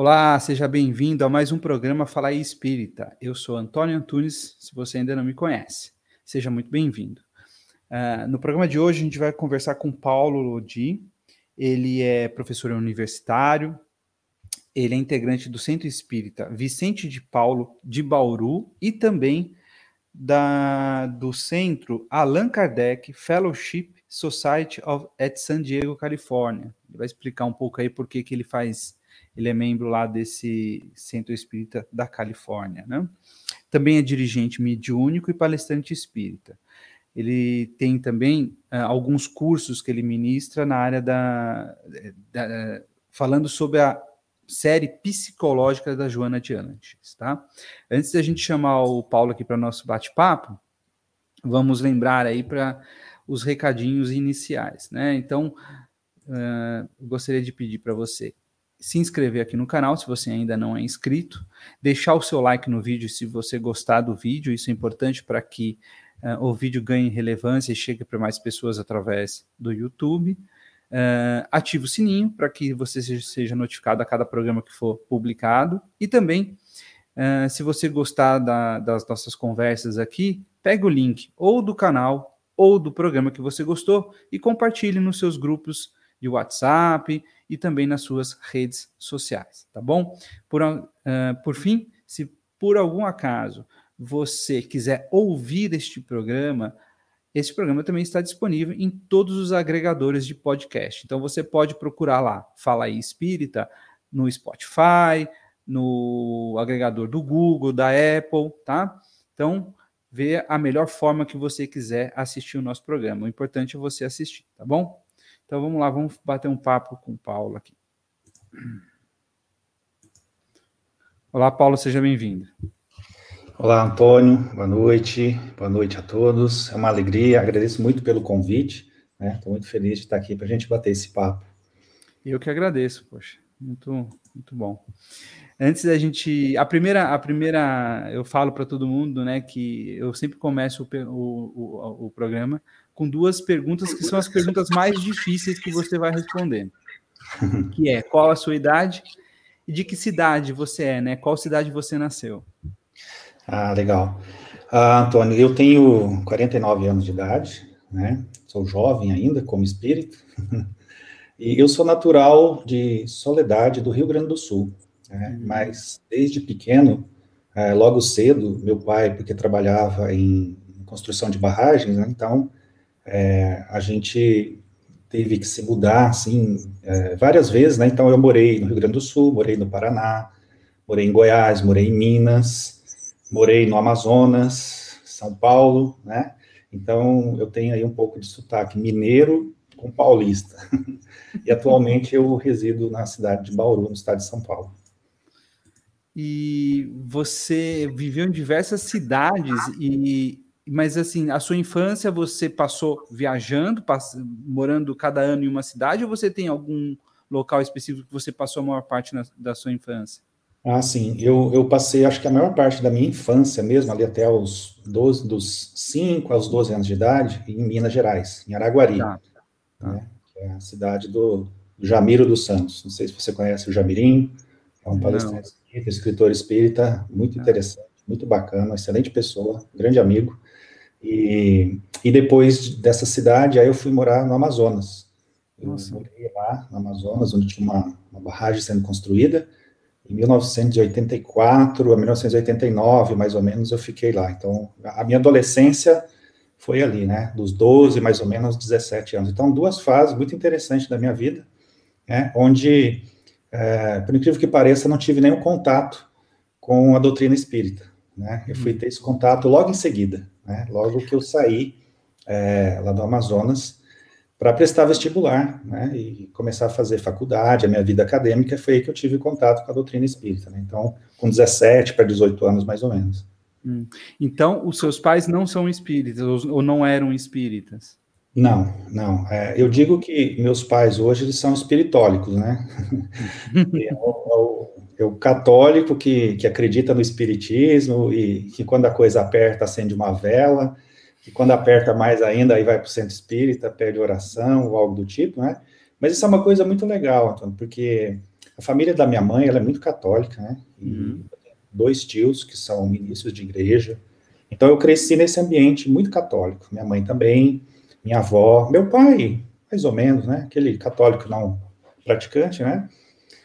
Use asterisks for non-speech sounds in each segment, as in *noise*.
Olá, seja bem-vindo a mais um programa Falar Espírita. Eu sou Antônio Antunes, se você ainda não me conhece. Seja muito bem-vindo. Uh, no programa de hoje, a gente vai conversar com Paulo Lodi. Ele é professor universitário, ele é integrante do Centro Espírita Vicente de Paulo de Bauru e também da, do Centro Allan Kardec Fellowship Society of, at San Diego, Califórnia. Ele vai explicar um pouco aí por que, que ele faz ele é membro lá desse Centro Espírita da Califórnia, né? Também é dirigente mediúnico e palestrante espírita. Ele tem também uh, alguns cursos que ele ministra na área da, da, falando sobre a série psicológica da Joana de tá? Antes da gente chamar o Paulo aqui para nosso bate-papo, vamos lembrar aí para os recadinhos iniciais, né? Então, uh, gostaria de pedir para você se inscrever aqui no canal se você ainda não é inscrito, deixar o seu like no vídeo se você gostar do vídeo, isso é importante para que uh, o vídeo ganhe relevância e chegue para mais pessoas através do YouTube. Uh, ative o sininho para que você seja, notificado a cada programa que for publicado. E também, uh, se você gostar da, das nossas conversas aqui, pegue o link ou do canal ou do programa que você gostou e compartilhe nos seus grupos de WhatsApp e também nas suas redes sociais, tá bom? Por, uh, por fim, se por algum acaso você quiser ouvir este programa, este programa também está disponível em todos os agregadores de podcast. Então você pode procurar lá, Fala aí Espírita, no Spotify, no agregador do Google, da Apple, tá? Então, vê a melhor forma que você quiser assistir o nosso programa. O importante é você assistir, tá bom? Então vamos lá, vamos bater um papo com o Paulo aqui. Olá, Paulo, seja bem-vindo. Olá, Antônio, boa noite, boa noite a todos. É uma alegria, agradeço muito pelo convite, né? Estou muito feliz de estar aqui para a gente bater esse papo. Eu que agradeço, poxa, muito, muito bom. Antes da gente, a primeira, a primeira, eu falo para todo mundo, né, que eu sempre começo o, o, o programa com duas perguntas que são as perguntas mais difíceis que você vai responder. *laughs* Que é qual a sua idade e de que cidade você é, né? Qual cidade você nasceu? Ah, legal. Ah, Antônio, eu tenho 49 anos de idade, né? Sou jovem ainda, como espírito. *laughs* e eu sou natural de Soledade, do Rio Grande do Sul. Né? Uhum. Mas desde pequeno, é, logo cedo, meu pai, porque trabalhava em construção de barragens, né? então é, a gente teve que se mudar, assim, é, várias vezes, né? Então, eu morei no Rio Grande do Sul, morei no Paraná, morei em Goiás, morei em Minas, morei no Amazonas, São Paulo, né? Então, eu tenho aí um pouco de sotaque mineiro com paulista. *laughs* e atualmente eu resido na cidade de Bauru, no estado de São Paulo. E você viveu em diversas cidades e mas assim, a sua infância você passou viajando, pass morando cada ano em uma cidade, ou você tem algum local específico que você passou a maior parte na, da sua infância? Ah, sim. Eu, eu passei, acho que a maior parte da minha infância mesmo, ali até os 12, dos 5 aos 12 anos de idade, em Minas Gerais, em Araguari, tá. Né, que é a cidade do, do, Jamiro dos Santos. Não sei se você conhece o Jamirim, é um palestrante espírita, escritor espírita, muito interessante, muito bacana, excelente pessoa, grande amigo. E, e depois dessa cidade, aí eu fui morar no Amazonas. Eu Nossa. morei lá no Amazonas, onde tinha uma, uma barragem sendo construída. Em 1984 a 1989, mais ou menos, eu fiquei lá. Então, a minha adolescência foi ali, né? Dos 12, mais ou menos, 17 anos. Então, duas fases muito interessantes da minha vida, né? Onde, é, por incrível que pareça, não tive nenhum contato com a doutrina espírita, né? Eu fui ter esse contato logo em seguida né, logo que eu saí é, lá do Amazonas para prestar vestibular, né, e começar a fazer faculdade, a minha vida acadêmica, foi aí que eu tive contato com a doutrina espírita, né, então, com 17 para 18 anos, mais ou menos. Hum. Então, os seus pais não são espíritas, ou não eram espíritas? Não, não. É, eu digo que meus pais hoje eles são espiritólicos, né? *laughs* é, o, é, o, católico que, que acredita no espiritismo e que quando a coisa aperta acende uma vela, e quando aperta mais ainda aí vai para o centro espírita, pede oração ou algo do tipo, né? Mas isso é uma coisa muito legal, Antônio, porque a família da minha mãe, ela é muito católica, né? Uhum. Dois tios que são ministros de igreja. Então, eu cresci nesse ambiente muito católico. Minha mãe também, minha avó, meu pai, mais ou menos, né? Aquele católico não praticante, né?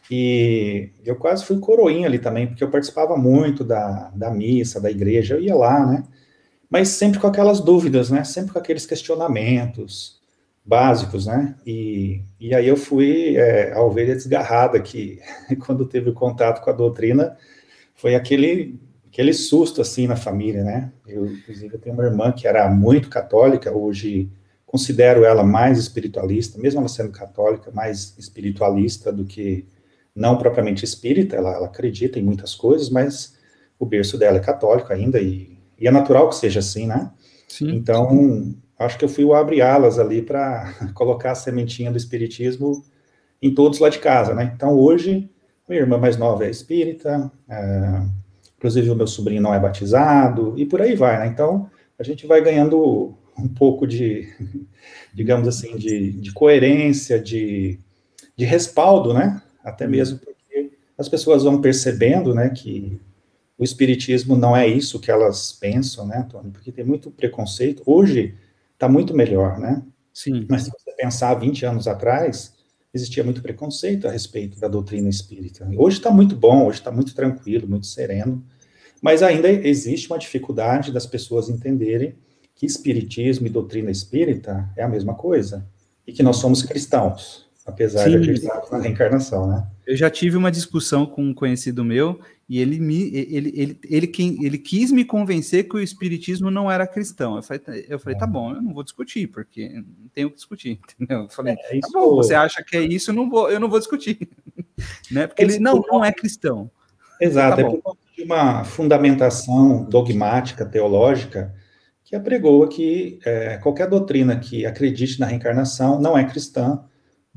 E eu quase fui coroinha ali também, porque eu participava muito da, da missa, da igreja, eu ia lá, né? Mas sempre com aquelas dúvidas, né? Sempre com aqueles questionamentos básicos, né? E, e aí eu fui é, a ovelha desgarrada, que *laughs* quando teve contato com a doutrina, foi aquele, aquele susto, assim, na família, né? Eu, inclusive, eu tenho uma irmã que era muito católica, hoje considero ela mais espiritualista, mesmo ela sendo católica, mais espiritualista do que não propriamente espírita, ela, ela, acredita em muitas coisas, mas o berço dela é católico ainda, e, e é natural que seja assim, né? Sim. Então, acho que eu fui o abre-alas ali para *laughs* colocar a sementinha do espiritismo em todos lá de casa, né? Então, hoje, minha irmã mais nova é espírita, é, inclusive o meu sobrinho não é batizado, e por aí vai, né? Então, a gente vai ganhando um pouco de, digamos assim, de, de coerência, de, de respaldo, né? até mesmo porque as pessoas vão percebendo, né, que o espiritismo não é isso que elas pensam, né, Antônio? Porque tem muito preconceito. Hoje está muito melhor, né? Sim. Mas se você pensar 20 anos atrás, existia muito preconceito a respeito da doutrina espírita. Hoje está muito bom, hoje está muito tranquilo, muito sereno, mas ainda existe uma dificuldade das pessoas entenderem que espiritismo e doutrina espírita é a mesma coisa e que nós somos cristãos apesar Sim. de acreditar na reencarnação, né? Eu já tive uma discussão com um conhecido meu e ele me ele, ele, ele, ele, ele quis me convencer que o espiritismo não era cristão. Eu falei, eu falei, tá bom, eu não vou discutir, porque não tenho que discutir, *laughs* entendeu? Eu falei, é, tá bom, você acha que é isso, eu não vou, eu não vou discutir. *laughs* né? Porque ele não, não é cristão. Exato, tá é por de uma fundamentação dogmática, teológica, que apregoa que é, qualquer doutrina que acredite na reencarnação não é cristã,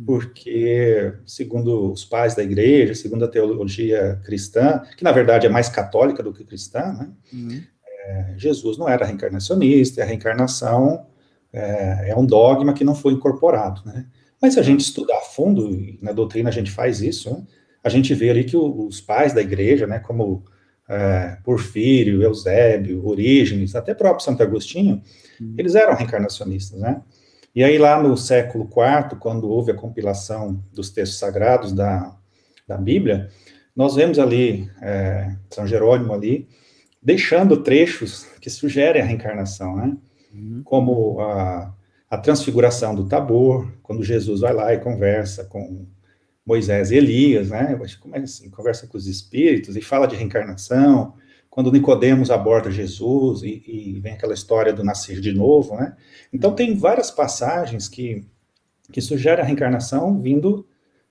porque, segundo os pais da igreja, segundo a teologia cristã, que na verdade é mais católica do que cristã, né? Uhum. É, Jesus não era reencarnacionista, a reencarnação é, é, um dogma que não foi incorporado, né? Mas se a gente estudar a fundo, e na doutrina a gente faz isso, né? a gente vê ali que os pais da igreja, né, como é, Porfírio, Eusébio, Orígenes, até próprio Santo Agostinho, uhum. eles eram reencarnacionistas, né? E aí, lá no século IV, quando houve a compilação dos textos sagrados da, da Bíblia, nós vemos ali é, São Jerônimo ali, deixando trechos que sugerem a reencarnação, né? Uhum. Como a, a transfiguração do Tabor, quando Jesus vai lá e conversa com Moisés e Elias, né? Como é assim? Conversa com os espíritos e fala de reencarnação, quando Nicodemos aborda Jesus e, e, vem aquela história do nascer de novo, né? Então tem várias passagens que, que sugerem a reencarnação vindo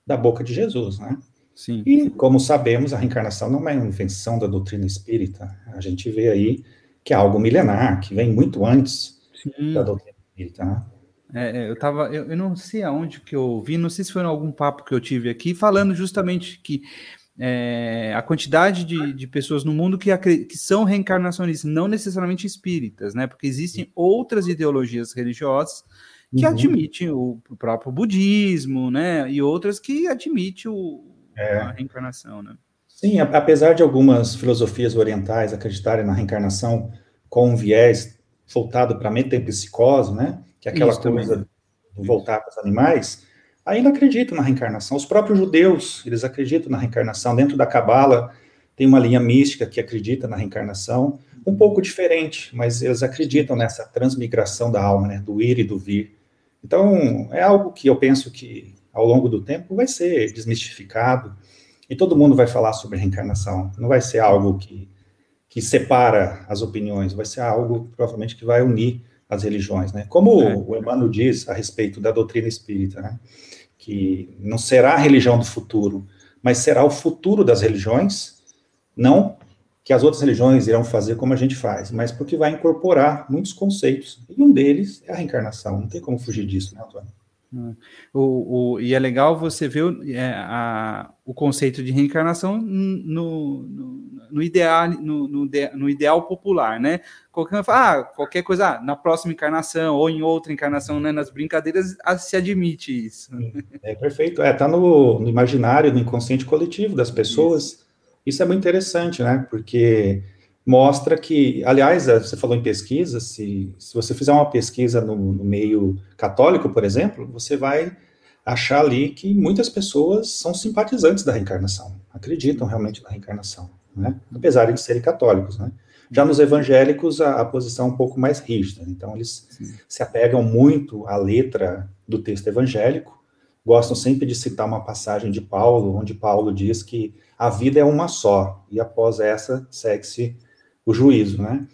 da boca de Jesus, né? Sim. E como sabemos, a reencarnação não é uma invenção da doutrina espírita. A gente vê aí que é algo milenar, que vem muito antes Sim. da doutrina espírita, né? É, é eu tava, eu, eu, não sei aonde que eu ouvi, não sei se foi em algum papo que eu tive aqui, falando justamente que é, a quantidade de, de, pessoas no mundo que, que, são reencarnacionistas, não necessariamente espíritas, né? Porque existem outras ideologias religiosas que uhum. admitem o, o, próprio budismo, né? E outras que admitem o, é. a reencarnação, né? Sim, apesar de algumas filosofias orientais acreditarem na reencarnação com um viés voltado para a metempsicose, né? Que é aquela Isso coisa também. de voltar para os animais, ainda acreditam na reencarnação. Os próprios judeus, eles acreditam na reencarnação. Dentro da Cabala, tem uma linha mística que acredita na reencarnação, um pouco diferente, mas eles acreditam nessa transmigração da alma, né, do ir e do vir. Então, é algo que eu penso que, ao longo do tempo, vai ser desmistificado, e todo mundo vai falar sobre reencarnação. Não vai ser algo que, que separa as opiniões, vai ser algo, provavelmente, que vai unir as religiões, né? Como é. o Emmanuel diz a respeito da doutrina espírita, né? que não será a religião do futuro, mas será o futuro das religiões, não que as outras religiões irão fazer como a gente faz, mas porque vai incorporar muitos conceitos, e um deles é a reencarnação, não tem como fugir disso, né, Antônio? O, o, e é legal você ver o, é, a, o conceito de reencarnação no, no, no ideal, no, no, no ideal popular, né? Qualquer, ah, qualquer coisa, ah, na próxima encarnação ou em outra encarnação, né? Nas brincadeiras se admite isso. É perfeito. É, tá no, no imaginário, no inconsciente coletivo das pessoas. Isso, isso é muito interessante, né? Porque mostra que, aliás, é, você falou em pesquisa, se, se você fizer uma pesquisa no, no meio católico, por exemplo, você vai achar ali que muitas pessoas são simpatizantes da reencarnação, acreditam realmente na reencarnação, né? apesar de serem católicos, né? Já nos evangélicos, a, a posição é um pouco mais rígida, então eles Sim. se apegam muito à letra do texto evangélico, gostam sempre de citar uma passagem de Paulo, onde Paulo diz que a vida é uma só, e após essa segue-se o juízo, né?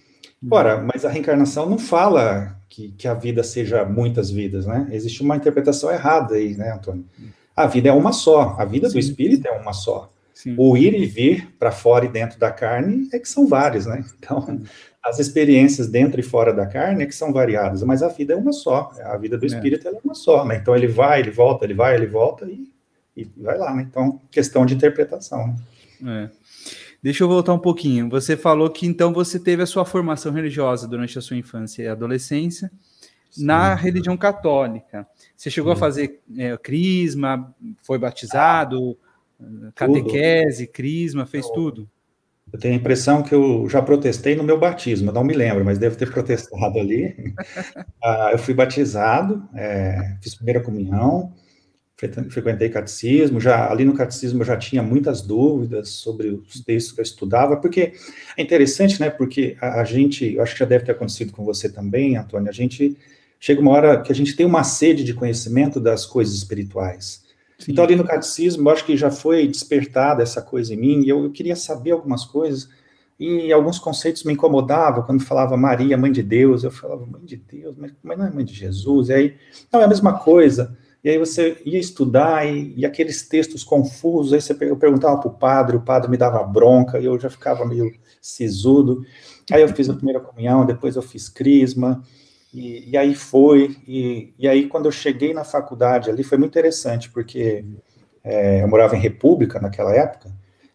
Ora, mas a reencarnação não fala que, que, a vida seja muitas vidas, né? Existe uma interpretação errada aí, né, Antônio? A vida é uma só, a vida Sim. do espírito é uma só. Sim. O ir e vir para fora e dentro da carne é que são várias, né? Então, *laughs* as experiências dentro e fora da carne é que são variadas, mas a vida é uma só. A vida do é. espírito é. é uma só, né? Então, ele vai, ele volta, ele vai, ele volta e, e vai lá, né? Então, questão de interpretação. Né? É. Deixa eu voltar um pouquinho. Você falou que então você teve a sua formação religiosa durante a sua infância e adolescência Sim. na religião católica. Você chegou Sim. a fazer é, crisma, foi batizado, ah, catequese, crisma, fez eu, tudo? Eu tenho a impressão que eu já protestei no meu batismo, não me lembro, mas devo ter *laughs* protestado ali. *laughs* ah, eu fui batizado, é, fiz primeira comunhão, frequentei catecismo, já ali no catecismo eu já tinha muitas dúvidas sobre os textos que eu estudava, porque é interessante, né, porque a, a gente, eu acho que já deve ter acontecido com você também, Antônio, a gente chega uma hora que a gente tem uma sede de conhecimento das coisas espirituais. Sim. Então ali no catecismo, eu acho que já foi despertada essa coisa em mim, e eu, eu queria saber algumas coisas, e alguns conceitos me incomodavam, quando falava Maria, mãe de Deus, eu falava, mãe de Deus, mas, mas não é mãe de Jesus, e aí, não, é a mesma coisa, e aí você ia estudar e, e aqueles textos confusos, aí você, eu perguntava para o padre, o padre me dava bronca, e eu já ficava meio sisudo. Aí eu fiz a primeira comunhão, depois eu fiz crisma, e, e aí foi. E, e, aí quando eu cheguei na faculdade ali, foi muito interessante, porque é, eu morava em República naquela época,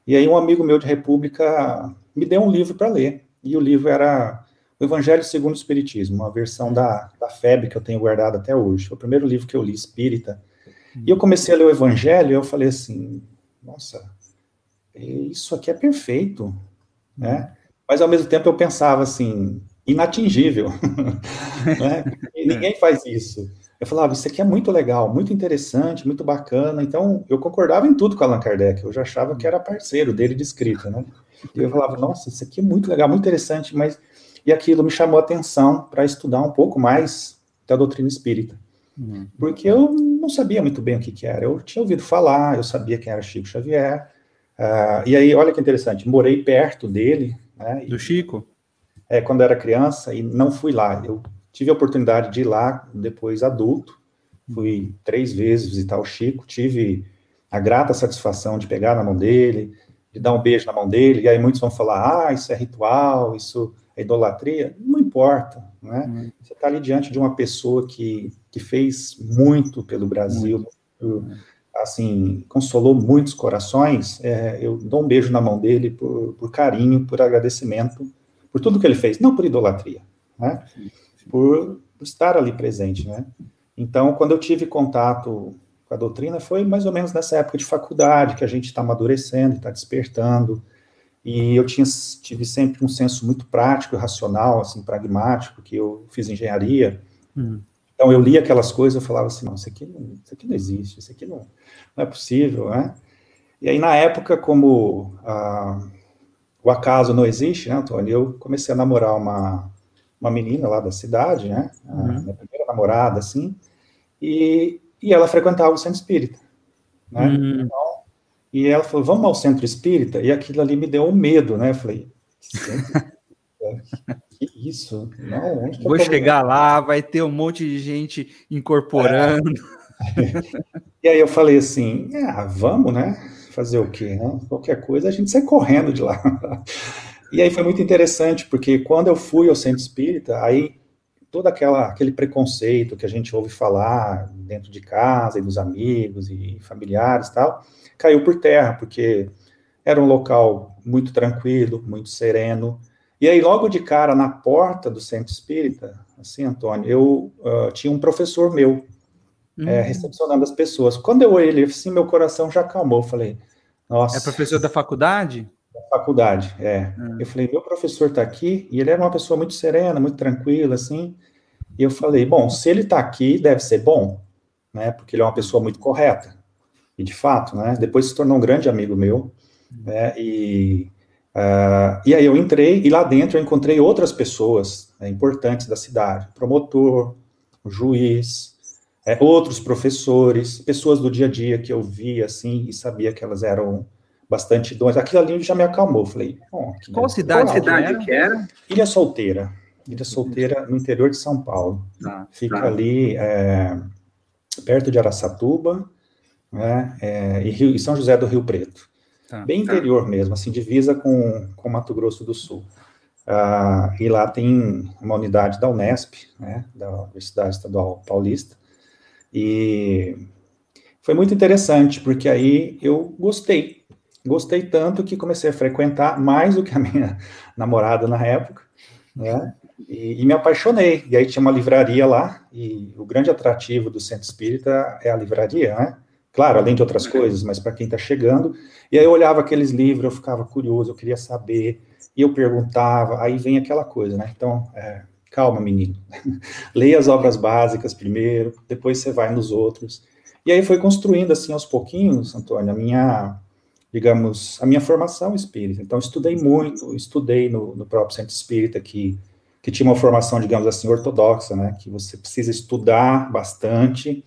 e aí um amigo meu de República me deu um livro para ler, e o livro era o Evangelho segundo o Espiritismo, uma versão da, da FEB que eu tenho guardado até hoje. Foi o primeiro livro que eu li, espírita. E eu comecei a ler o Evangelho e eu falei assim, nossa, isso aqui é perfeito, né? Mas ao mesmo tempo eu pensava assim, inatingível, *laughs* né? ninguém faz isso. Eu falava, isso aqui é muito legal, muito interessante, muito bacana. Então, eu concordava em tudo com Allan Kardec. Eu já achava que era parceiro dele de escrita, né? E eu falava, nossa, isso aqui é muito legal, muito interessante, mas e aquilo me chamou a atenção para estudar um pouco mais da doutrina espírita. Uhum. Porque eu não sabia muito bem o que, que, era. Eu tinha ouvido falar, eu sabia quem era Chico Xavier. Uh, e aí, olha que interessante, morei perto dele. Né, Do Chico? É, quando era criança, e não fui lá. Eu tive a oportunidade de ir lá depois adulto. Fui três vezes visitar o Chico, tive a grata satisfação de pegar na mão dele, de dar um beijo na mão dele, e aí muitos vão falar, ah, isso é ritual, isso a idolatria, não importa, né? Uhum. Você está ali diante de uma pessoa que, que fez muito pelo Brasil, muito. assim, consolou muitos corações, é, eu dou um beijo na mão dele por, por, carinho, por agradecimento, por tudo que ele fez, não por idolatria, né? Por, estar ali presente, né? Então, quando eu tive contato com a doutrina, foi mais ou menos nessa época de faculdade, que a gente está amadurecendo, está despertando, e eu tinha, tive sempre um senso muito prático racional, assim, pragmático, que eu fiz engenharia. Hum. Então, eu lia aquelas coisas, eu falava assim, não, isso aqui não, isso aqui não existe, isso aqui não, não é possível, né? E aí, na época, como ah, o acaso não existe, né, Antônio, eu comecei a namorar uma, uma menina lá da cidade, né, uhum. minha primeira namorada, assim, e, e ela frequentava o centro espírita, né? Uhum. Então, e ela falou, vamos ao centro espírita? E aquilo ali me deu um medo, né? Eu falei, que isso? Não, onde Vou chegar lá, vai ter um monte de gente incorporando. É. *laughs* e aí eu falei assim, ah, vamos, né? Fazer o quê? Né? Qualquer coisa, a gente sai correndo de lá. *laughs* e aí foi muito interessante, porque quando eu fui ao centro espírita, aí todo aquela, aquele preconceito que a gente ouve falar dentro de casa e dos amigos e familiares tal, caiu por terra, porque Era um local muito tranquilo, muito sereno. E aí, logo de cara, na porta do centro espírita, assim, Antônio, eu uh, tinha um professor meu, uhum. é, recepcionando as pessoas. Quando eu olhei ele, assim, meu coração já acalmou. Falei, nossa. É professor da faculdade? Da faculdade, é. Uhum. Eu falei, meu professor está aqui, e ele era uma pessoa muito serena, muito tranquila, assim. E eu falei, bom, se ele está aqui, deve ser bom, né? Porque ele é uma pessoa muito correta. E de fato, né? Depois se tornou um grande amigo meu, né? E, uh, e aí eu entrei e lá dentro eu encontrei outras pessoas né, importantes da cidade, promotor, juiz, é, outros professores, pessoas do dia a dia que eu via assim e sabia que elas eram bastante idôneas. Aquilo ali já me acalmou. Falei, bom, qual cidade, cidade que era? Ilha Solteira. Ilha Solteira, no interior de São Paulo. Ah, Fica tá. ali é, perto de Araçatuba né, é, e, Rio, e, São José do Rio Preto. Tá, Bem tá. interior mesmo, assim, divisa com, com Mato Grosso do Sul. Ah, e lá tem uma unidade da Unesp, né, da Universidade Estadual Paulista, e foi muito interessante, porque aí eu gostei. Gostei tanto que comecei a frequentar mais do que a minha *laughs* namorada na época, né? E, e, me apaixonei. E aí tinha uma livraria lá, e o grande atrativo do Centro Espírita é a livraria, né? Claro, além de outras coisas, mas para quem está chegando. E aí eu olhava aqueles livros, eu ficava curioso, eu queria saber, e eu perguntava, aí vem aquela coisa, né? Então, é, calma, menino. *laughs* Leia as obras básicas primeiro, depois você vai nos outros. E aí foi construindo, assim, aos pouquinhos, Antônio, a minha, digamos, a minha formação espírita. Então, estudei muito, estudei no, no próprio Centro Espírita, que que tinha uma formação, digamos assim, ortodoxa, né, que você precisa estudar bastante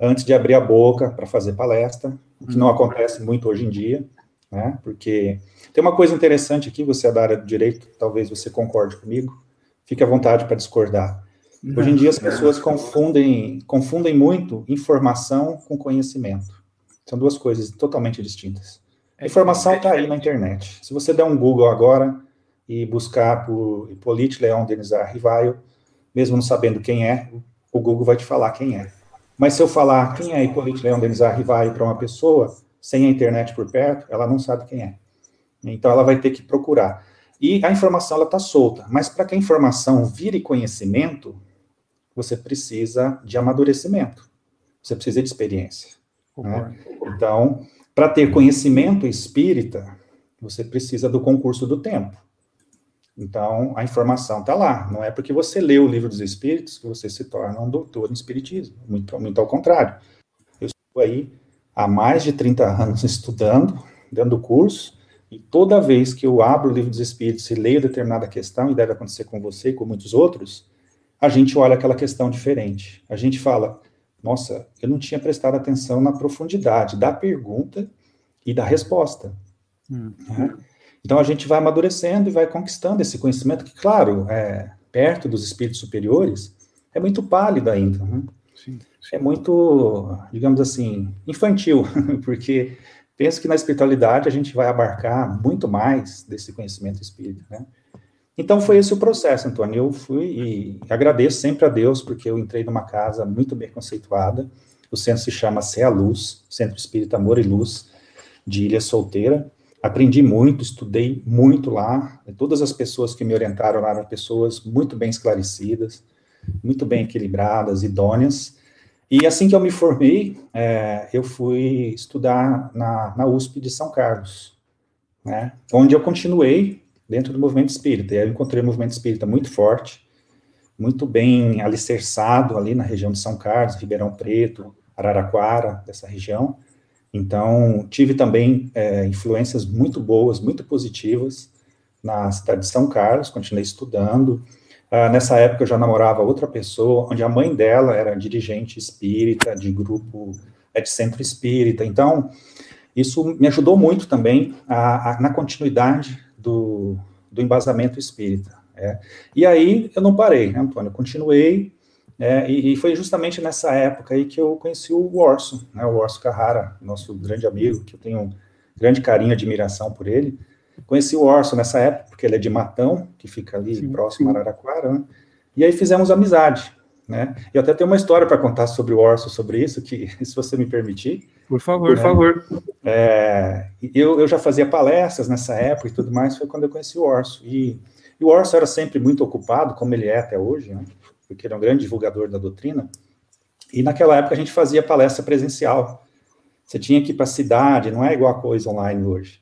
antes de abrir a boca para fazer palestra, o que não uhum. acontece muito hoje em dia, né, porque tem uma coisa interessante aqui, você é da área do direito, talvez você concorde comigo, fique à vontade para discordar. Hoje em dia as pessoas confundem, confundem muito informação com conhecimento. São duas coisas totalmente distintas. A informação está aí na internet. Se você der um Google agora, e buscar por Hippolyte Leão Denizar Rivaio, mesmo não sabendo quem é, o Google vai te falar quem é. Mas se eu falar quem é Hippolyte Leão Denizar Rivaio para uma pessoa, sem a internet por perto, ela não sabe quem é. Então ela vai ter que procurar. E a informação ela está solta, mas para que a informação vire conhecimento, você precisa de amadurecimento, você precisa de experiência. Né? Então, para ter conhecimento espírita, você precisa do concurso do tempo. Então, a informação está lá. Não é porque você lê o livro dos Espíritos que você se torna um doutor em Espiritismo. Muito, muito ao contrário. Eu estou aí há mais de 30 anos *laughs* estudando, dando curso, e toda vez que eu abro o livro dos Espíritos e leio determinada questão, e deve acontecer com você e com muitos outros, a gente olha aquela questão diferente. A gente fala, nossa, eu não tinha prestado atenção na profundidade da pergunta e da resposta. Hum. Né? Então a gente vai amadurecendo e vai conquistando esse conhecimento que, claro, é, perto dos espíritos superiores, é muito pálido ainda. Né? Sim, sim. É muito, digamos assim, infantil, *laughs* porque penso que na espiritualidade a gente vai abarcar muito mais desse conhecimento espírita, né? Então foi esse o processo, Antônio. Eu fui e agradeço sempre a Deus porque eu entrei numa casa muito bem conceituada. O centro se chama Cé a Luz, Centro Espírita Amor e Luz, de Ilha Solteira. Aprendi muito, estudei muito lá. Todas as pessoas que me orientaram lá eram pessoas muito bem esclarecidas, muito bem equilibradas, idôneas. E assim que eu me formei, é, eu fui estudar na, na USP de São Carlos, né, onde eu continuei dentro do movimento espírita. E aí eu encontrei um movimento espírita muito forte, muito bem alicerçado ali na região de São Carlos, Ribeirão Preto, Araraquara, dessa região. Então, tive também é, influências muito boas, muito positivas na cidade de São Carlos, continuei estudando. Ah, nessa época eu já namorava outra pessoa, onde a mãe dela era dirigente espírita, de grupo, é de centro espírita. Então, isso me ajudou muito também a, a, na continuidade do, do embasamento espírita. É. E aí eu não parei, né, Antônio? Eu continuei é, e, e, foi justamente nessa época aí que eu conheci o Orson, né, o Orson Carrara, nosso grande amigo, que eu tenho um grande carinho e admiração por ele. Conheci o Orson nessa época, porque ele é de Matão, que fica ali sim, próximo a Araraquara, né? e aí fizemos amizade, né? Eu até tenho uma história para contar sobre o Orson, sobre isso, que, *laughs* se você me permitir, Por favor, por favor. É, eu, eu já fazia palestras nessa época e tudo mais, foi quando eu conheci o Orso. E, e o Orso era sempre muito ocupado, como ele é até hoje, né? porque ele é um grande divulgador da doutrina. E naquela época a gente fazia palestra presencial. Você tinha que ir para a cidade, não é igual a coisa online hoje.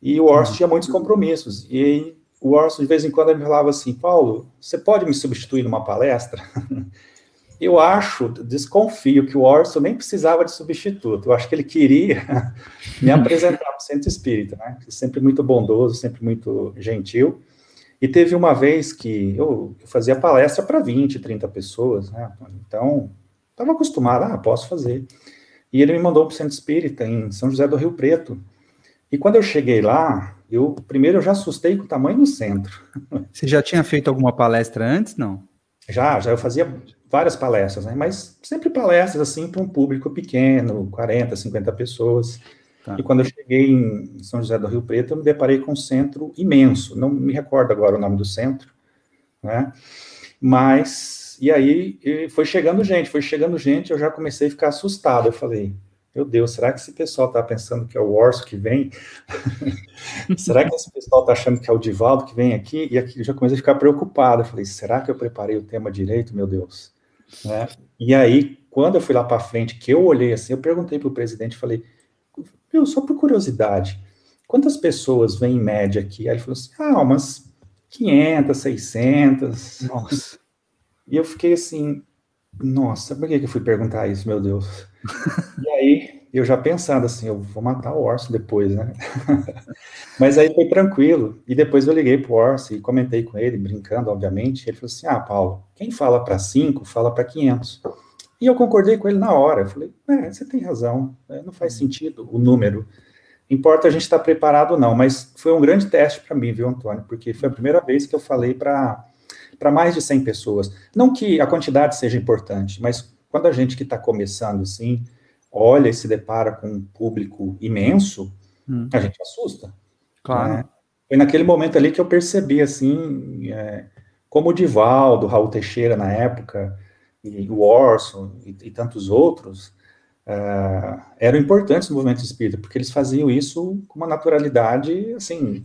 E o Orso tinha muitos compromissos. E o Orso, de vez em quando, ele falava assim: Paulo, você pode me substituir numa palestra? *laughs* Eu acho, desconfio que o Orson nem precisava de substituto. Eu acho que ele queria *laughs* me apresentar para o Centro Espírita, né? Sempre muito bondoso, sempre muito gentil. E teve uma vez que eu, fazia palestra para 20, 30 pessoas, né? Então, estava acostumado, ah, posso fazer. E ele me mandou para o Centro Espírita em São José do Rio Preto. E quando eu cheguei lá, eu primeiro eu já assustei com o tamanho do centro. *laughs* Você já tinha feito alguma palestra antes, não? Já, já eu fazia várias palestras, né? Mas sempre palestras assim para um público pequeno, 40, 50 pessoas. Tá. E quando eu cheguei em São José do Rio Preto, eu me deparei com um centro imenso. Não me recordo agora o nome do centro, né? Mas e aí foi chegando gente, foi chegando gente, eu já comecei a ficar assustado. Eu falei, meu Deus, será que esse pessoal está pensando que é o Orso que vem? *laughs* será que esse pessoal está achando que é o Divaldo que vem aqui? E aqui eu já comecei a ficar preocupado. Eu falei, será que eu preparei o tema direito, meu Deus? Né? E aí, quando eu fui lá para frente, que eu olhei assim, eu perguntei para o presidente, falei, viu, só por curiosidade, quantas pessoas vêm em média aqui? Aí ele falou assim, ah, umas 500, 600. Nossa. E eu fiquei assim, nossa, por que, eu fui perguntar isso, meu Deus? e aí, eu já pensando assim, eu vou matar o Orso depois, né? *laughs* Mas aí foi tranquilo. E depois eu liguei pro Orso e comentei com ele, brincando, obviamente. Ele falou assim: Ah, Paulo, quem fala para 5, fala para 500. E eu concordei com ele na hora. Eu falei: É, você tem razão, é, não faz sentido o número. Importa a gente estar preparado ou não. Mas foi um grande teste para mim, viu, Antônio? Porque foi a primeira vez que eu falei para para mais de 100 pessoas. Não que a quantidade seja importante, mas quando a gente que está começando assim, olha e se depara com um público imenso, hum. a gente assusta. Claro. Né? Foi naquele momento ali que eu percebi, assim, é, como o Divaldo, Raul Teixeira na época, e o Orson e, e tantos outros, uh, eram importantes no movimento espírita, porque eles faziam isso com uma naturalidade, assim,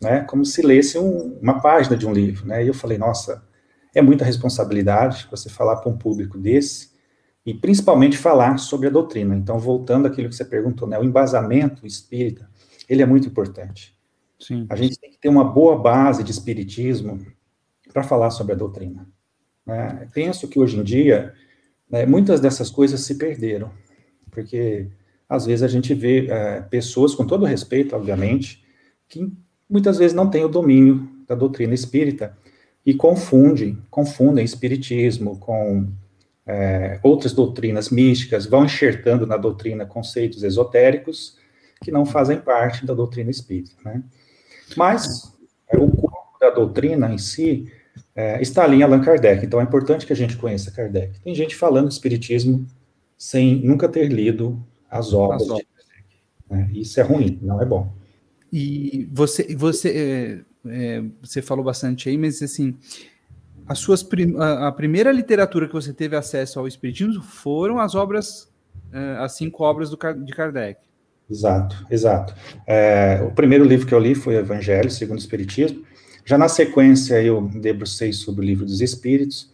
né, como se lesse um, uma página de um livro, né, e eu falei, nossa, é muita responsabilidade você falar para um público desse, e principalmente falar sobre a doutrina. Então, voltando àquilo que você perguntou, né, o embasamento espírita, ele é muito importante. Sim. A gente tem que ter uma boa base de espiritismo para falar sobre a doutrina. Né? Penso que hoje em dia, né, muitas dessas coisas se perderam, porque às vezes a gente vê é, pessoas, com todo respeito, obviamente, que muitas vezes não têm o domínio da doutrina espírita e confundem, confundem espiritismo com é, outras doutrinas místicas, vão enxertando na doutrina conceitos esotéricos que não fazem parte da doutrina espírita. Né? Mas é, o corpo da doutrina em si é, está ali em Allan Kardec, então é importante que a gente conheça Kardec. Tem gente falando espiritismo sem nunca ter lido as obras, as obras. de Kardec. Né? Isso é ruim, não é bom. E você, você, é, é, você falou bastante aí, mas assim, as suas prim a, a, primeira literatura que você teve acesso ao Espiritismo foram as obras, é, as cinco obras do, de Kardec. Exato, exato. É, o primeiro livro que eu li foi o Evangelho, segundo o Espiritismo. Já na sequência eu debrucei sobre o livro dos Espíritos.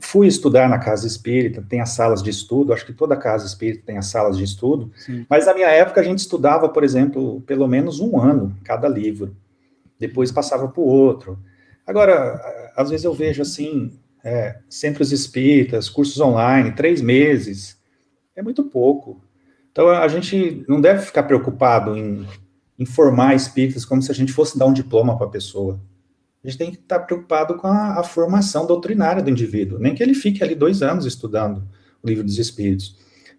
Fui estudar na casa espírita, tem as salas de estudo, acho que toda casa espírita tem as salas de estudo, Sim. mas na minha época a gente estudava, por exemplo, pelo menos um ano cada livro, depois passava para o outro. Agora, às vezes eu vejo assim, é, centros espíritas, cursos online, três meses, é muito pouco. Então a gente não deve ficar preocupado em, em formar espíritas como se a gente fosse dar um diploma para a pessoa. A gente tem que estar preocupado com a, a, formação doutrinária do indivíduo, nem que ele fique ali dois anos estudando o livro dos Espíritos.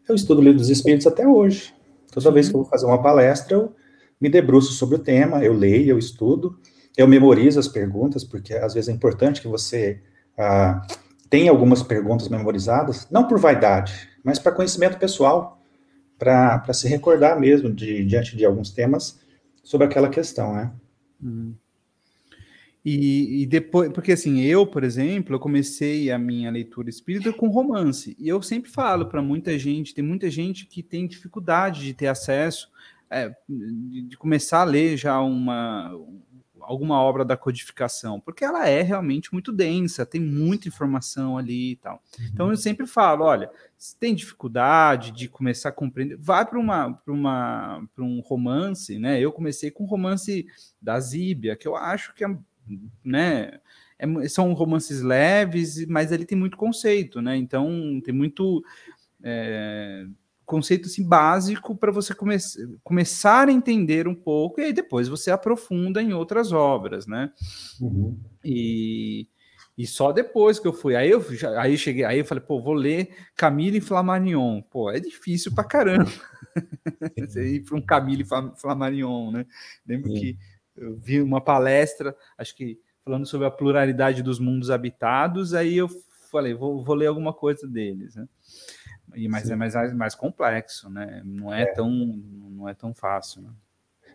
Eu estudo o livro dos Espíritos até hoje. Toda vez que eu vou fazer uma palestra, eu me debruço sobre o tema, eu leio, eu estudo, eu memorizo as perguntas, porque às vezes é importante que você ah, tenha algumas perguntas memorizadas, não por vaidade, mas para conhecimento pessoal, para se recordar mesmo de, diante de alguns temas sobre aquela questão, né? Uhum. E, e, depois, porque assim, eu, por exemplo, eu comecei a minha leitura espírita com romance. E eu sempre falo para muita gente, tem muita gente que tem dificuldade de ter acesso, é, de, começar a ler já uma alguma obra da codificação, porque ela é realmente muito densa, tem muita informação ali e tal. Uhum. Então eu sempre falo, olha, se tem dificuldade de começar a compreender, vai para uma para uma para um romance, né? Eu comecei com o romance da Zíbia, que eu acho que é né? É, são romances leves, mas ele tem muito conceito, né? Então tem muito é, conceito assim, básico para você come começar a entender um pouco, e aí depois você aprofunda em outras obras, né? Uhum. E, e só depois que eu fui, aí eu já, aí cheguei, aí eu falei, pô, vou ler Camille Flammarion. Pô, é difícil pra caramba. *laughs* você ir para um Camille Flammarion, né? Lembro Sim. que eu vi uma palestra, acho que falando sobre a pluralidade dos mundos habitados, aí eu falei, vou, vou ler alguma coisa deles, né? E, mas Sim. é mais, mais complexo, né? Não é, é, tão não é tão fácil. Né?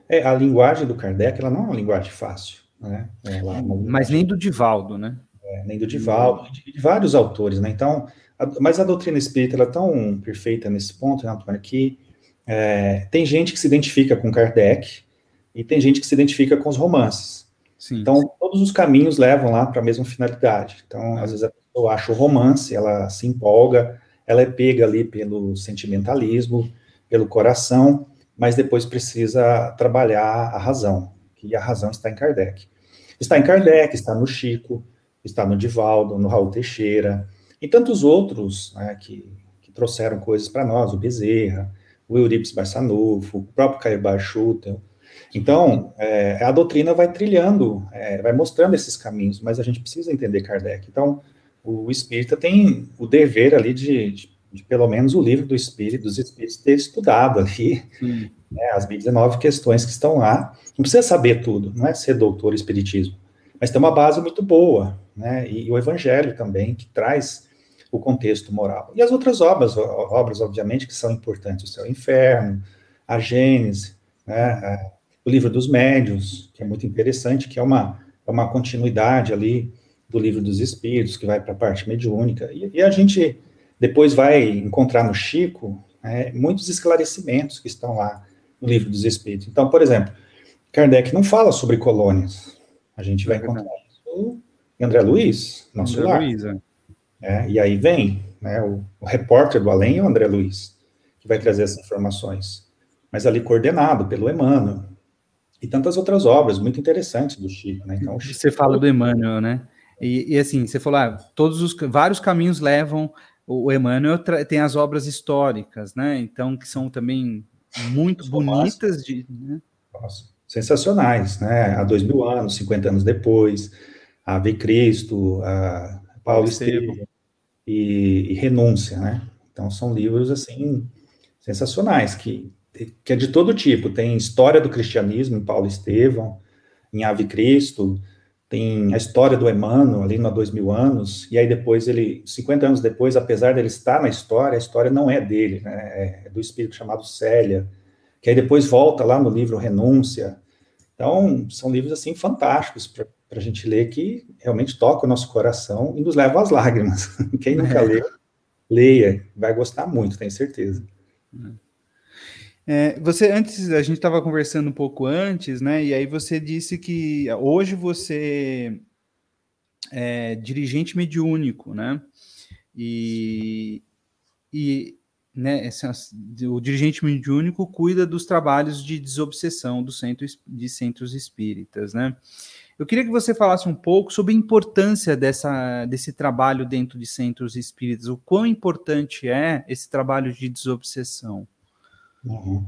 É, a linguagem do Kardec, ela não é uma linguagem fácil, né? Ela, é mas nem do Divaldo, né? É, nem do Divaldo, de, de, vários autores, né? Então, a, mas a doutrina espírita, ela é tão perfeita nesse ponto, né, que é, tem gente que se identifica com Kardec, e tem gente que se identifica com os romances. Sim, então, sim. todos os caminhos levam lá para a mesma finalidade. Então, às vezes a pessoa acha o romance, ela se empolga, ela é pega ali pelo sentimentalismo, pelo coração, mas depois precisa trabalhar a razão, que a razão está em Kardec. Está em Kardec, está no Chico, está no Divaldo, no Raul Teixeira, e tantos outros né, que, que trouxeram coisas para nós, o Bezerra, o Eurípides Barçanufo, o próprio Caio Barchutel, então, é, a doutrina vai trilhando, é, vai mostrando esses caminhos, mas a gente precisa entender Kardec. Então, o espírita tem o dever ali de, de, de pelo menos o livro do espírito, dos espíritos, ter estudado ali né, as 19 questões que estão lá. Não precisa saber tudo, não é ser doutor espiritismo, mas tem uma base muito boa, né? E, e o evangelho também, que traz o contexto moral. E as outras obras, obras, obviamente, que são importantes, o Céu e o Inferno, a Gênese, né? O livro dos médios, que é muito interessante, que é uma, é uma continuidade ali do livro dos espíritos, que vai para a parte mediúnica, e, e, a gente depois vai encontrar no Chico é, muitos esclarecimentos que estão lá no livro dos espíritos. Então, por exemplo, Kardec não fala sobre colônias, a gente vai é encontrar isso em André Luiz, nosso André lar. Luiz, é. É, e aí vem né, o, o repórter do além o André Luiz, que vai trazer essas informações, mas ali coordenado pelo Emmanuel, e tantas outras obras muito interessantes do Chico, né? Então, Chico... Você fala do Emmanuel, né? E, e, assim, você falou, ah, todos os vários caminhos levam o, Emmanuel tem as obras históricas, né? Então que são também muito bonitas de, né? Nossa, sensacionais, né? Há dois mil anos, 50 anos depois, Ave Cristo, a Paulo Estevam e, e Renúncia, né? Então são livros assim sensacionais que que é de todo tipo. Tem história do cristianismo em Paulo Estevão, em Ave Cristo, tem a história do Emmanuel ali no dois mil anos, e aí depois ele, 50 anos depois, apesar dele estar na história, a história não é dele, né, é do espírito chamado Célia, que aí depois volta lá no livro Renúncia. Então, são livros, assim, fantásticos para a gente ler, que realmente toca o nosso coração e nos leva às lágrimas. *laughs* Quem nunca é. leu, leia, vai gostar muito, tenho certeza. É. É, você antes a gente estava conversando um pouco antes, né? E aí você disse que hoje você é dirigente mediúnico, né? E, e né, o dirigente mediúnico cuida dos trabalhos de desobsessão do centro de centros espíritas, né? Eu queria que você falasse um pouco sobre a importância dessa, desse trabalho dentro de centros espíritas, o quão importante é esse trabalho de desobsessão. Uhum.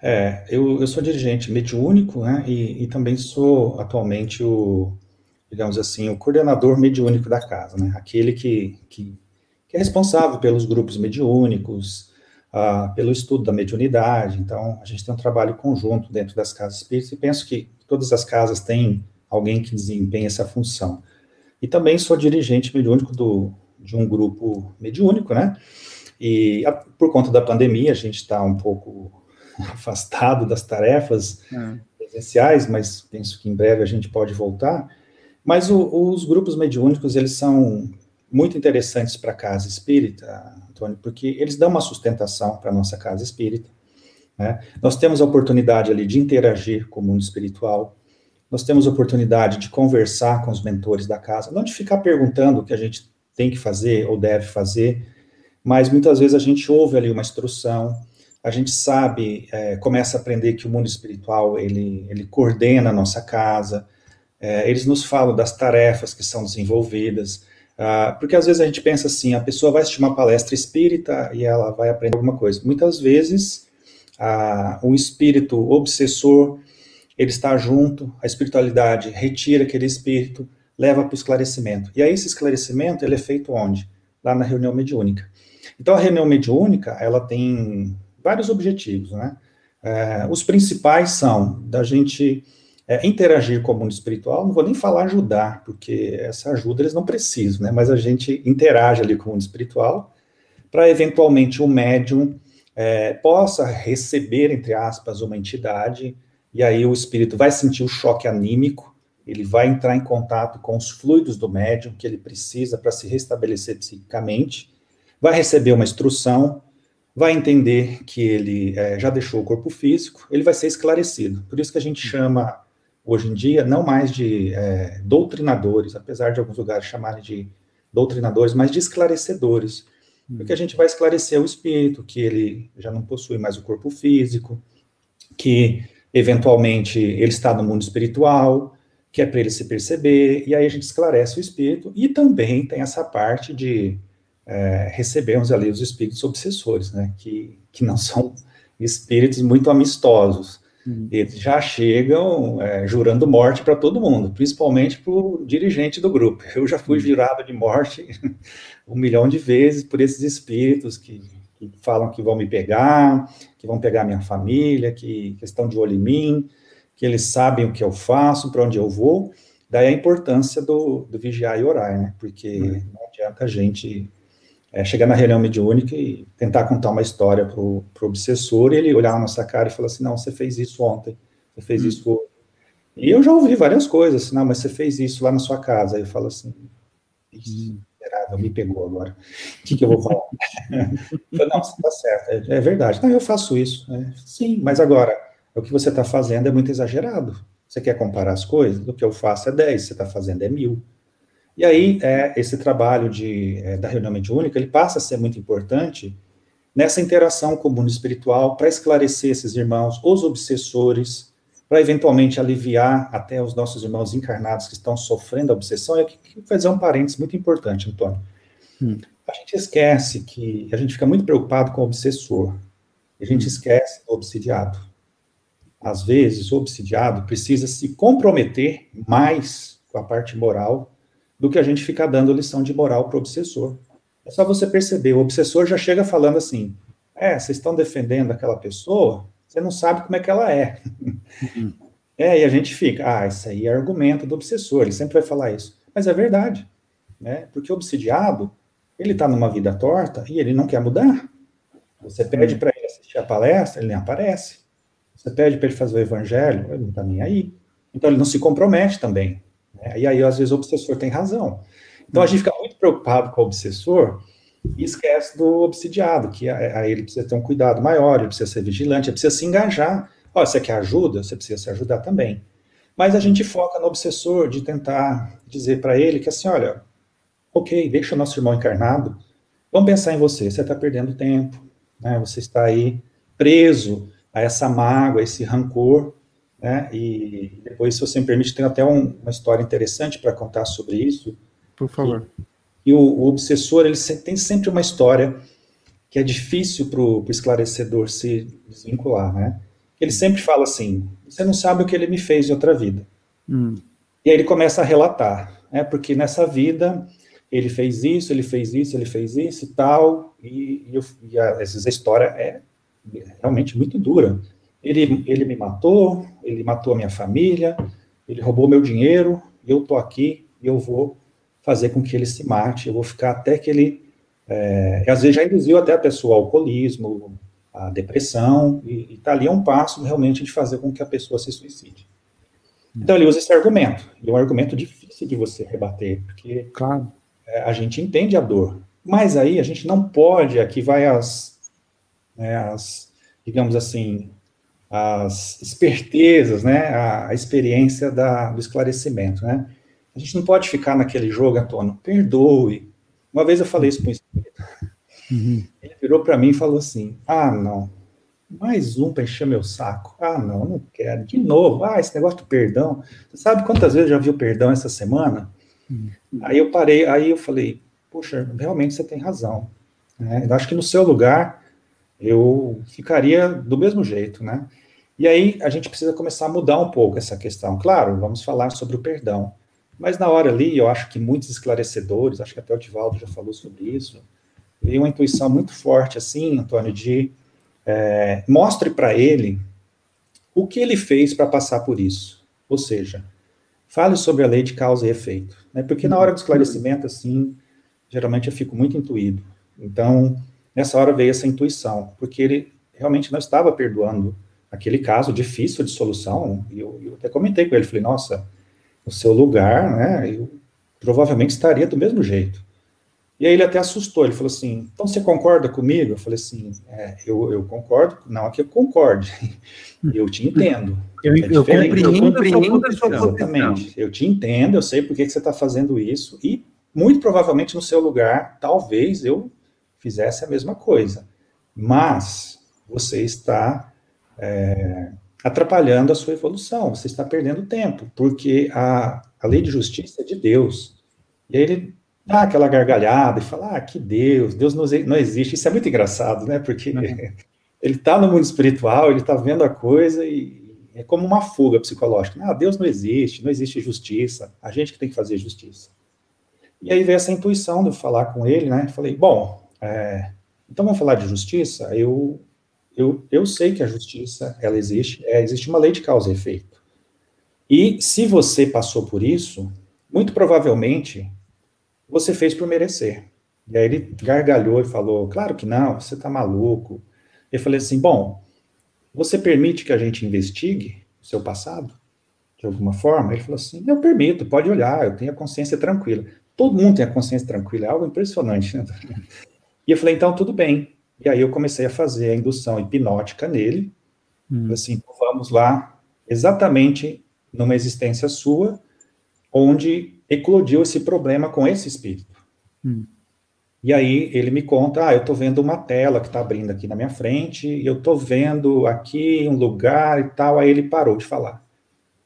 É, eu, eu sou dirigente mediúnico, né, e, e, também sou atualmente o, digamos assim, o coordenador mediúnico da casa, né, aquele que, que, que é responsável pelos grupos mediúnicos, uh, pelo estudo da mediunidade, então a gente tem um trabalho conjunto dentro das casas espíritas e penso que todas as casas têm alguém que desempenha essa função. E também sou dirigente mediúnico do, de um grupo mediúnico, né, e a, por conta da pandemia, a gente está um pouco *laughs* afastado das tarefas é. presenciais, mas penso que em breve a gente pode voltar. Mas o, os grupos mediúnicos, eles são muito interessantes para a casa espírita, Antônio, porque eles dão uma sustentação para a nossa casa espírita. Né? Nós temos a oportunidade ali de interagir com o mundo espiritual, nós temos a oportunidade de conversar com os mentores da casa, não de ficar perguntando o que a gente tem que fazer ou deve fazer, mas muitas vezes a gente ouve ali uma instrução, a gente sabe, é, começa a aprender que o mundo espiritual, ele, ele coordena a nossa casa, é, eles nos falam das tarefas que são desenvolvidas, ah, porque às vezes a gente pensa assim, a pessoa vai assistir uma palestra espírita e ela vai aprender alguma coisa. Muitas vezes, ah, o espírito obsessor, ele está junto, a espiritualidade retira aquele espírito, leva para o esclarecimento. E aí esse esclarecimento, ele é feito onde? Lá na reunião mediúnica. Então a reunião mediúnica, ela tem vários objetivos, né? É, os principais são da gente é, interagir com o mundo espiritual, não vou nem falar ajudar, porque essa ajuda eles não precisam, né? Mas a gente interage ali com o mundo espiritual para eventualmente o médium é, possa receber, entre aspas, uma entidade e aí o espírito vai sentir o choque anímico, ele vai entrar em contato com os fluidos do médium que ele precisa para se restabelecer psiquicamente, vai receber uma instrução, vai entender que ele é, já deixou o corpo físico, ele vai ser esclarecido. Por isso que a gente chama, hoje em dia, não mais de é, doutrinadores, apesar de alguns lugares chamarem de doutrinadores, mas de esclarecedores. Porque a gente vai esclarecer o espírito, que ele já não possui mais o corpo físico, que eventualmente ele está no mundo espiritual, que é para ele se perceber, e aí a gente esclarece o espírito, e também tem essa parte de é, recebermos ali os espíritos obsessores, né, que, que não são espíritos muito amistosos. Uhum. Eles já chegam é, jurando morte para todo mundo, principalmente para o dirigente do grupo. Eu já fui uhum. jurado de morte *laughs* um milhão de vezes por esses espíritos que que falam que vão me pegar, que vão pegar minha família, que, que estão de olho em mim, que eles sabem o que eu faço, para onde eu vou. Daí a importância do, do vigiar e orar, né? Porque uhum. não adianta a gente é, chegar na reunião mediúnica e tentar contar uma história para o obsessor e ele olhar na nossa cara e falar assim: não, você fez isso ontem, você fez uhum. isso hoje. E eu já ouvi várias coisas, assim, não, mas você fez isso lá na sua casa. Aí eu falo assim: hum me pegou agora. O que, que eu vou falar? *laughs* falei, não, você está certo, é, é, verdade. Não, eu faço isso. É, sim, mas agora, o que você está fazendo é muito exagerado. Você quer comparar as coisas? O que eu faço é 10, você está fazendo é mil. E aí, é, esse trabalho de, é, da reunião mediúnica, ele passa a ser muito importante nessa interação com o mundo espiritual, para esclarecer esses irmãos, os obsessores, para eventualmente aliviar até os nossos irmãos encarnados que estão sofrendo a obsessão, e aqui fazer um parênteses muito importante, Antônio. Hum. A gente esquece que a gente fica muito preocupado com o obsessor, a gente hum. esquece do obsidiado. Às vezes, o obsidiado precisa se comprometer mais com a parte moral do que a gente ficar dando lição de moral para o obsessor. É só você perceber, o obsessor já chega falando assim: é, vocês estão defendendo aquela pessoa, você não sabe como é que ela é. Uhum. É, e a gente fica, ah, isso aí é argumento do obsessor, ele sempre vai falar isso. Mas é verdade, né? Porque o obsidiado, ele está numa vida torta e ele não quer mudar. Você pede para ele assistir a palestra, ele nem aparece. Você pede para ele fazer o evangelho, ele não está nem aí. Então ele não se compromete também. Né? E aí, às vezes, o obsessor tem razão. Então a gente fica muito preocupado com o obsessor e esquece do obsidiado, que aí ele precisa ter um cuidado maior, ele precisa ser vigilante, ele precisa se engajar. Ó, você quer ajuda? Você precisa se ajudar também. Mas a gente foca no obsessor de tentar dizer para ele que assim, olha, ok, deixa o nosso irmão encarnado, vamos pensar em você, você está perdendo tempo, né? Você está aí preso a essa mágoa, a esse rancor, né? E depois, se você me permite, tem até um, uma história interessante para contar sobre isso. Por favor. Que, e o, o obsessor, ele tem sempre uma história que é difícil para o esclarecedor se desvincular, né? Ele sempre fala assim: você não sabe o que ele me fez em outra vida. Hum. E aí ele começa a relatar, né? Porque nessa vida ele fez isso, ele fez isso, ele fez isso e tal, e, e, e a, às vezes a história é realmente muito dura. Ele, ele me matou, ele matou a minha família, ele roubou meu dinheiro, eu tô aqui e eu vou fazer com que ele se mate, eu vou ficar até que ele, é, às vezes já induziu até a pessoa ao alcoolismo, a depressão, e está ali a um passo realmente de fazer com que a pessoa se suicide. Então ele usa esse argumento, e é um argumento difícil de você rebater, porque claro. É, a gente entende a dor, mas aí a gente não pode, aqui vai as, né, as digamos assim, as espertezas, né, a, experiência da, do esclarecimento, né? A gente não pode ficar naquele jogo, Antônio, perdoe. Uma vez eu falei isso para um espírito. Uhum. Ele virou para mim e falou assim: Ah, não, mais um para encher meu saco. Ah, não, não quero. De novo, ah, esse negócio do perdão. Você sabe quantas vezes eu já vi o perdão essa semana? Uhum. Aí eu parei, aí eu falei: Poxa, realmente você tem razão. É, eu acho que no seu lugar eu ficaria do mesmo jeito, né? E aí a gente precisa começar a mudar um pouco essa questão. Claro, vamos falar sobre o perdão. Mas na hora ali, eu acho que muitos esclarecedores, acho que até o Tivaldo já falou sobre isso, veio uma intuição muito forte, assim, Antônio, de é, mostre para ele o que ele fez para passar por isso. Ou seja, fale sobre a lei de causa e efeito. Né? Porque na hora do esclarecimento, assim, geralmente eu fico muito intuído. Então, nessa hora veio essa intuição, porque ele realmente não estava perdoando aquele caso difícil de solução, e eu, eu até comentei com ele, falei, nossa, no seu lugar, né, eu provavelmente estaria do mesmo jeito. E aí ele até assustou, ele falou assim, então você concorda comigo? Eu falei assim, é, eu, eu concordo, não é que eu concorde, *laughs* eu te entendo. Eu, é eu compreendo, eu compreendo a sua posição. Exatamente, eu te entendo, eu sei por que, que você está fazendo isso, e muito provavelmente no seu lugar, talvez eu fizesse a mesma coisa. Mas você está é, atrapalhando a sua evolução, você está perdendo tempo, porque a, a lei de justiça é de Deus. E aí ele dá aquela gargalhada e fala: ah, que Deus, Deus não, não existe. Isso é muito engraçado, né? Porque uhum. *laughs* ele está no mundo espiritual, ele está vendo a coisa e é como uma fuga psicológica. Ah, Deus não existe, não existe justiça, a gente que tem que fazer justiça. E aí veio essa intuição de eu falar com ele, né? Falei, bom, é, então vamos falar de justiça? Eu, eu, eu sei que a justiça, ela existe, é, existe uma lei de causa e efeito. E se você passou por isso, muito provavelmente você fez por merecer. E aí ele gargalhou e falou, claro que não, você está maluco. Eu falei assim, bom, você permite que a gente investigue o seu passado? De alguma forma? Ele falou assim, eu permito, pode olhar, eu tenho a consciência tranquila. Todo mundo tem a consciência tranquila, é algo impressionante, né? E eu falei, então tudo bem. E aí eu comecei a fazer a indução hipnótica nele. Hum. Assim, então, vamos lá, exatamente numa existência sua, onde eclodiu esse problema com esse espírito. Hum. E aí ele me conta, ah, eu estou vendo uma tela que está abrindo aqui na minha frente, e eu estou vendo aqui um lugar e tal. Aí ele parou de falar.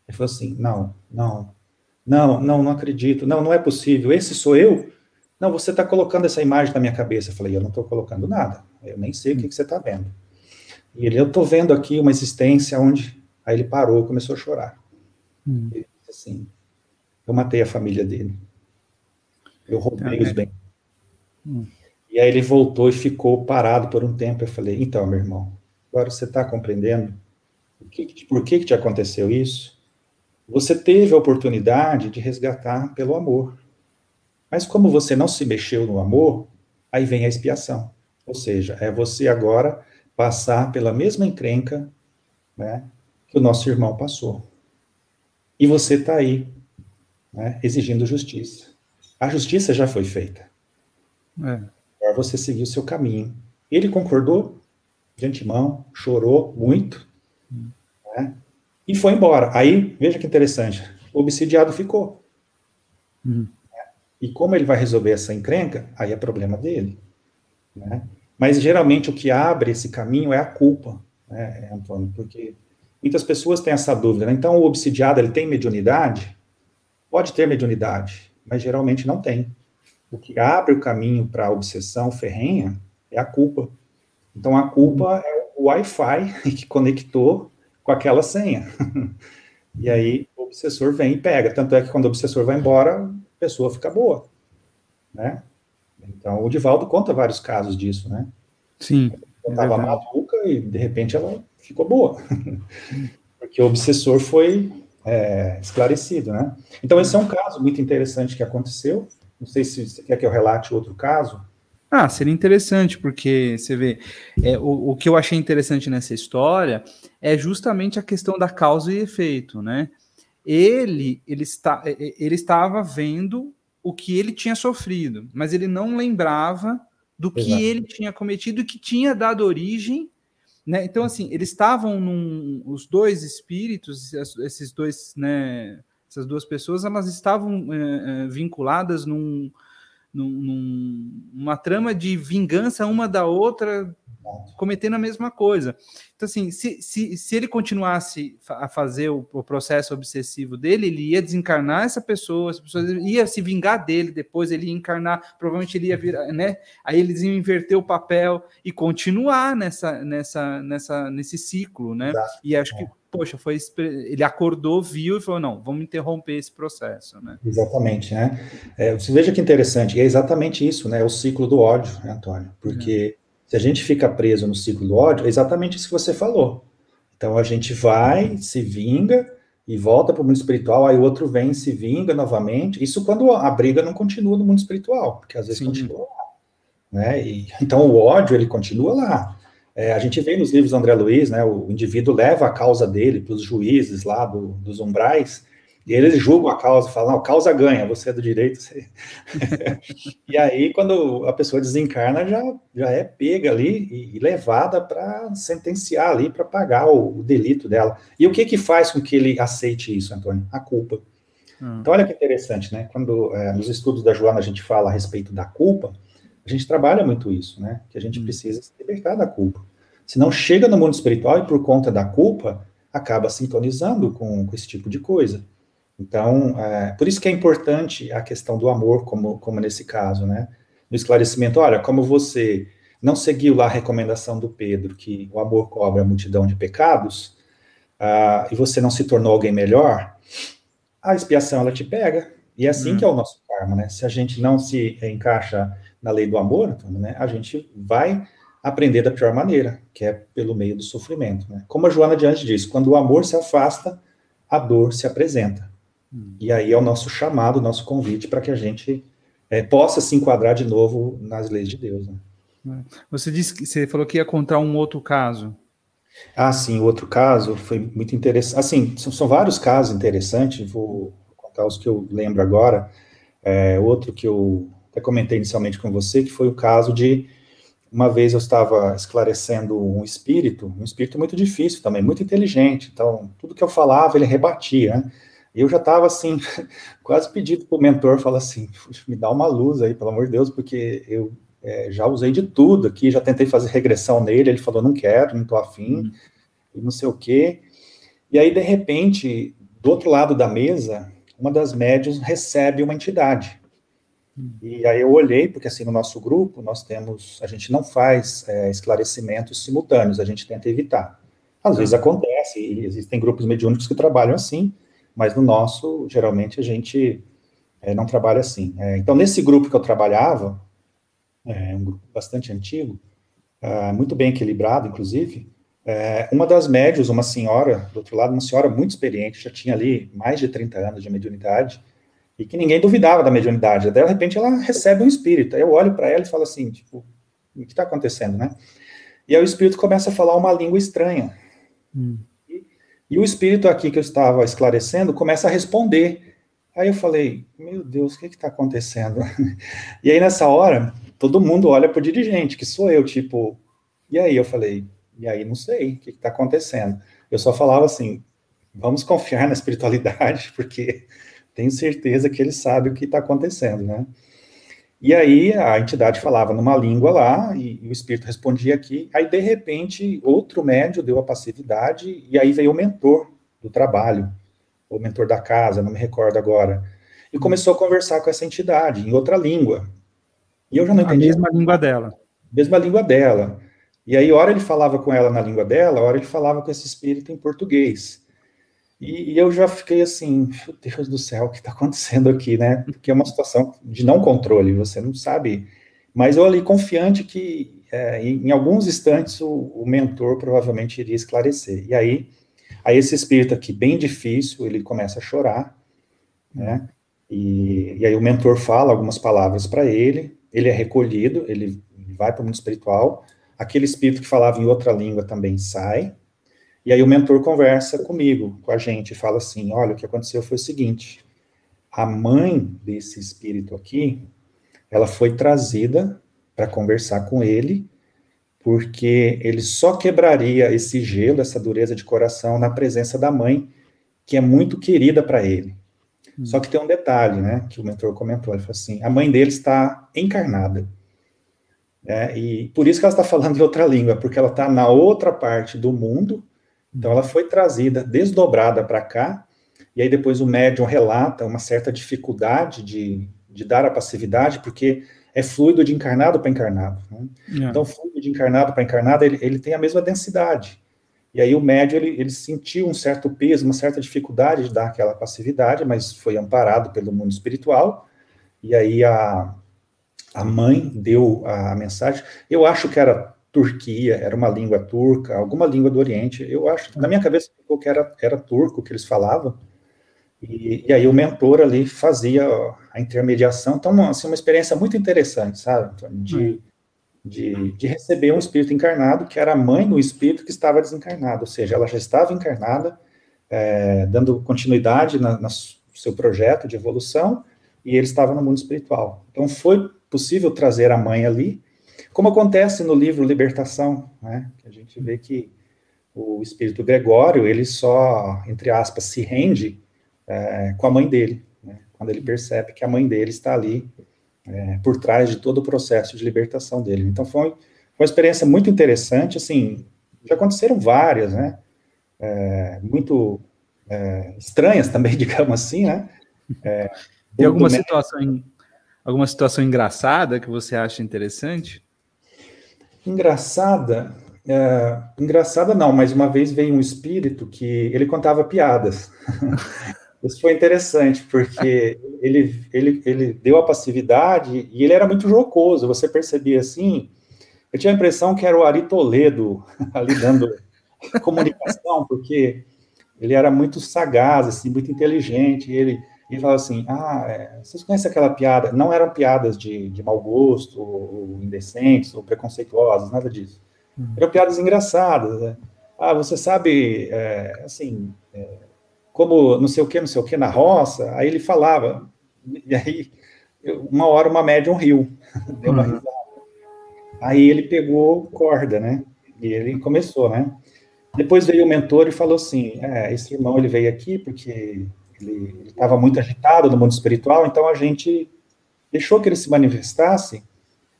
Ele falou assim, não, não, não, não, não acredito, não, não é possível. Esse sou eu? Não, você está colocando essa imagem na minha cabeça. Eu falei, eu não estou colocando nada. Eu nem sei o que, que você está vendo. E ele, eu estou vendo aqui uma existência onde. Aí ele parou, começou a chorar. Hum. Ele disse assim: eu matei a família dele. Eu roubei ah, os bens. Hum. E aí ele voltou e ficou parado por um tempo. Eu falei: então, meu irmão, agora você está compreendendo por que, por que, que te aconteceu isso? Você teve a oportunidade de resgatar pelo amor. Mas como você não se mexeu no amor, aí vem a expiação. Ou seja, é você agora passar pela mesma encrenca né, que o nosso irmão passou. E você está aí, né, exigindo justiça. A justiça já foi feita. É. Agora você seguiu o seu caminho. Ele concordou de antemão, chorou muito, né, e foi embora. Aí, veja que interessante, o obsidiado ficou. Hum. E como ele vai resolver essa encrenca, aí é problema dele. Né? Mas geralmente o que abre esse caminho é a culpa, né, Antônio? Porque muitas pessoas têm essa dúvida. Né? Então, o obsidiado, ele tem mediunidade? Pode ter mediunidade, mas geralmente não tem. O que abre o caminho para a obsessão ferrenha é a culpa. Então, a culpa é o Wi-Fi *laughs* que conectou com aquela senha. *laughs* e aí, o obsessor vem e pega. Tanto é que quando o obsessor vai embora, pessoa fica boa, né? Então, o Divaldo conta vários casos disso, né? Sim. Ela estava é maluca e, de repente, ela ficou boa. *laughs* Porque o obsessor foi é, esclarecido, né? Então, esse é um caso muito interessante que aconteceu. Não sei se você quer que eu relate outro caso. Ah, seria interessante, porque você vê, é, o, o que eu achei interessante nessa história é justamente a questão da causa e efeito, né? Ele, ele, está, ele estava vendo o que ele tinha sofrido, mas ele não lembrava do que Exato. ele tinha cometido e que tinha dado origem. Né? Então, assim, eles estavam num. Os dois espíritos, esses dois, né, essas duas pessoas, elas estavam é, vinculadas num, num, numa trama de vingança uma da outra, cometendo a mesma coisa. Então, assim, se, se, se ele continuasse a fazer o, o, processo obsessivo dele, ele ia desencarnar essa pessoa, essa pessoa ia se vingar dele, depois ele ia encarnar, provavelmente ele ia virar, né? Aí eles iam inverter o papel e continuar nessa, nessa, nessa, nesse ciclo, né? Exato. E acho que, poxa, foi ele acordou, viu e falou: não, vamos interromper esse processo, né? Exatamente, né? É, você veja que interessante, é exatamente isso, né? O ciclo do ódio, né, Antônio? Porque. É se a gente fica preso no ciclo do ódio, é exatamente isso que você falou. Então a gente vai, se vinga e volta para o mundo espiritual, aí o outro vem e se vinga novamente. Isso quando a briga não continua no mundo espiritual, porque às vezes Sim. continua lá. Né? E, então o ódio ele continua lá. É, a gente vê nos livros do André Luiz, né, o indivíduo leva a causa dele para os juízes lá do, dos umbrais, e eles julgam a causa, falam, não, a causa ganha, você é do direito. Você... *laughs* e aí, quando a pessoa desencarna, já, já é pega ali e, levada para sentenciar ali, para pagar o, o, delito dela. E o que que faz com que ele aceite isso, Antônio? A culpa. Hum. Então, olha que interessante, né? Quando é, nos estudos da Joana a gente fala a respeito da culpa, a gente trabalha muito isso, né? Que a gente hum. precisa se libertar da culpa. Se não chega no mundo espiritual e por conta da culpa, acaba sintonizando com, com esse tipo de coisa. Então, é, por isso que é importante a questão do amor, como, como nesse caso, né? No esclarecimento, olha, como você não seguiu lá a recomendação do Pedro, que o amor cobre a multidão de pecados, uh, e você não se tornou alguém melhor, a expiação ela te pega. E é assim hum. que é o nosso karma, né? Se a gente não se encaixa na lei do amor, né, a gente vai aprender da pior maneira, que é pelo meio do sofrimento. Né? Como a Joana diante disse, quando o amor se afasta, a dor se apresenta. E aí é o nosso chamado, o nosso convite para que a gente é, possa se enquadrar de novo nas leis de Deus. Né? Você disse que você falou que ia contar um outro caso. Ah, sim, o outro caso foi muito interessante. Assim, são, são, vários casos interessantes, vou contar os que eu lembro agora. É, outro que eu até comentei inicialmente com você, que foi o caso de uma vez eu estava esclarecendo um espírito, um espírito muito difícil também, muito inteligente. Então, tudo que eu falava, ele rebatia. Né? Eu já estava assim, *laughs* quase pedido para o mentor, falar assim, me dá uma luz aí, pelo amor de Deus, porque eu é, já usei de tudo aqui, já tentei fazer regressão nele, ele falou, não quero, não estou afim, uhum. e não sei o quê. E aí, de repente, do outro lado da mesa, uma das médias recebe uma entidade. Uhum. E aí eu olhei, porque assim, no nosso grupo, nós temos, a gente não faz é, esclarecimentos simultâneos, a gente tenta evitar. Às vezes acontece, e existem grupos mediúnicos que trabalham assim, mas no nosso, geralmente, a gente é, não trabalha assim. É, então, nesse grupo que eu trabalhava, é um grupo bastante antigo, é, muito bem equilibrado, inclusive, uma das médios, uma senhora, do outro lado, uma senhora muito experiente, já tinha ali mais de 30 anos de mediunidade, e que ninguém duvidava da mediunidade. Daí, de repente, ela recebe um espírito. Aí eu olho para ela e falo assim, tipo, o que está acontecendo, né? E aí o espírito começa a falar uma língua estranha. Hum. E o espírito aqui que eu estava esclarecendo começa a responder. Aí eu falei, meu Deus, o que está acontecendo? *laughs* e aí nessa hora, todo mundo olha para o dirigente, que sou eu, tipo, e aí eu falei, e aí não sei o que está acontecendo. Eu só falava assim, vamos confiar na espiritualidade, *laughs* porque tenho certeza que ele sabe o que está acontecendo, né? E aí a entidade falava numa língua lá, e, e, o espírito respondia aqui. Aí, de repente, outro médio deu a passividade, e aí veio o mentor do trabalho, o mentor da casa, não me recordo agora, e começou a conversar com essa entidade em outra língua. E eu já não entendi. A mesma língua dela. Mesma língua dela. E aí, hora ele falava com ela na língua dela, hora ele falava com esse espírito em português. E, e, eu já fiquei assim, meu Deus do céu, o que está acontecendo aqui, né? Porque é uma situação de não controle, você não sabe. Mas eu ali confiante que é, em, em, alguns instantes o, o, mentor provavelmente iria esclarecer. E aí, aí esse espírito aqui, bem difícil, ele começa a chorar, né? E, e aí o mentor fala algumas palavras para ele, ele é recolhido, ele vai para o mundo espiritual. Aquele espírito que falava em outra língua também sai, E aí o mentor conversa comigo, com a gente, fala assim: olha, o que aconteceu foi o seguinte: a mãe desse espírito aqui, ela foi trazida para conversar com ele, porque ele só quebraria esse gelo, essa dureza de coração, na presença da mãe, que é muito querida para ele. Hum. Só que tem um detalhe, né, que o mentor comentou, ele falou assim, a mãe dele está encarnada. É, e por isso que ela está falando em outra língua, porque ela está na outra parte do mundo, então ela foi trazida, desdobrada para cá, e aí depois o médium relata uma certa dificuldade de, de dar a passividade, porque é fluido de encarnado para encarnado. Né? É. Então, fluido de encarnado para encarnado, ele, ele tem a mesma densidade. E aí o médium, ele, ele sentiu um certo peso, uma certa dificuldade de dar aquela passividade, mas foi amparado pelo mundo espiritual, e aí a, a mãe deu a mensagem, eu acho que era Turquia, era uma língua turca, alguma língua do Oriente, eu acho, na minha cabeça ficou que era, era turco que eles falavam, e, e, aí o mentor ali fazia a intermediação, então, assim, uma experiência muito interessante, sabe, de, hum. de, de receber um espírito encarnado, que era a mãe do espírito que estava desencarnado, ou seja, ela já estava encarnada, é, dando continuidade no seu projeto de evolução, e ele estava no mundo espiritual. Então, foi possível trazer a mãe ali, como acontece no livro Libertação, né, a gente vê que o espírito Gregório, ele só, entre aspas, se rende é, com a mãe dele, né, quando ele percebe que a mãe dele está ali é, por trás de todo o processo de libertação dele. Então foi, foi uma experiência muito interessante, assim, já aconteceram várias, né, é, muito é, estranhas também, *laughs* digamos assim, né. É, Tem alguma situação, alguma situação engraçada que você acha interessante? Engraçada, é, engraçada não, mas uma vez veio um espírito que ele contava piadas. *laughs* Isso foi interessante, porque ele, ele, ele deu a passividade e ele era muito jocoso, você percebia assim. Eu tinha a impressão que era o Ari Toledo *laughs* ali dando comunicação, porque ele era muito sagaz, assim, muito inteligente. ele e falava assim: Ah, é, vocês conhecem aquela piada? Não eram piadas de, de mau gosto, ou, ou indecentes, ou preconceituosas, nada disso. Uhum. Eram piadas engraçadas. Né? Ah, você sabe, é, assim, é, como não sei o que, não sei o que na roça. Aí ele falava, e aí, uma hora uma médium riu, *laughs* deu uma uhum. risada. Aí ele pegou corda, né? E ele começou, né? Depois veio o mentor e falou assim: é, esse irmão ele veio aqui porque ele estava muito agitado no mundo espiritual, então a gente deixou que ele se manifestasse,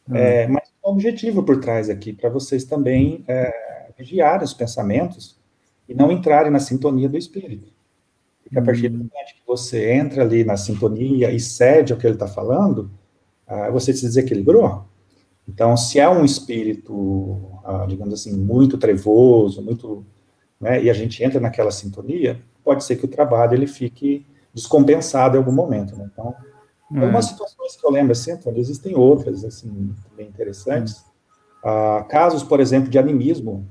uhum. é, mas um objetivo por trás aqui, para vocês também é, vigiarem os pensamentos e não entrarem na sintonia do espírito. Porque a partir do hum. momento que você entra ali na sintonia e cede ao que ele está falando, ah, você se desequilibrou. Então, se é um espírito, ah, digamos assim, muito trevoso, muito, né, e a gente entra naquela sintonia, pode ser que o trabalho ele fique descompensado em algum momento, né? Então, é. algumas situações que eu lembro assim, então, existem outras, assim, bem interessantes. Ah, casos, por exemplo, de animismo,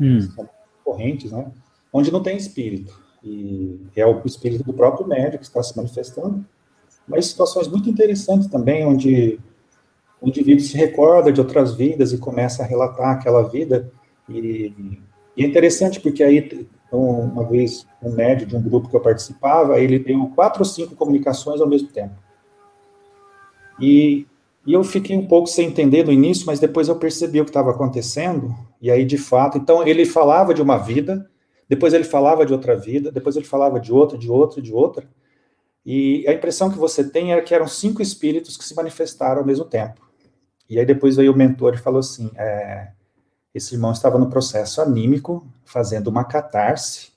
hum. correntes, né? Onde não tem espírito. E é o espírito do próprio médico que está se manifestando. Mas situações muito interessantes também, onde o indivíduo se recorda de outras vidas e começa a relatar aquela vida. E, e é interessante porque aí então, uma vez, um médio de um grupo que eu participava, ele deu quatro ou cinco comunicações ao mesmo tempo. E, e eu fiquei um pouco sem entender no início, mas depois eu percebi o que estava acontecendo, e aí, de fato, então ele falava de uma vida, depois ele falava de outra vida, depois ele falava de outra, de outra, de outra, e a impressão que você tem era que eram cinco espíritos que se manifestaram ao mesmo tempo. E aí depois veio o mentor e falou assim, é, esse irmão estava no processo anímico, fazendo uma catarse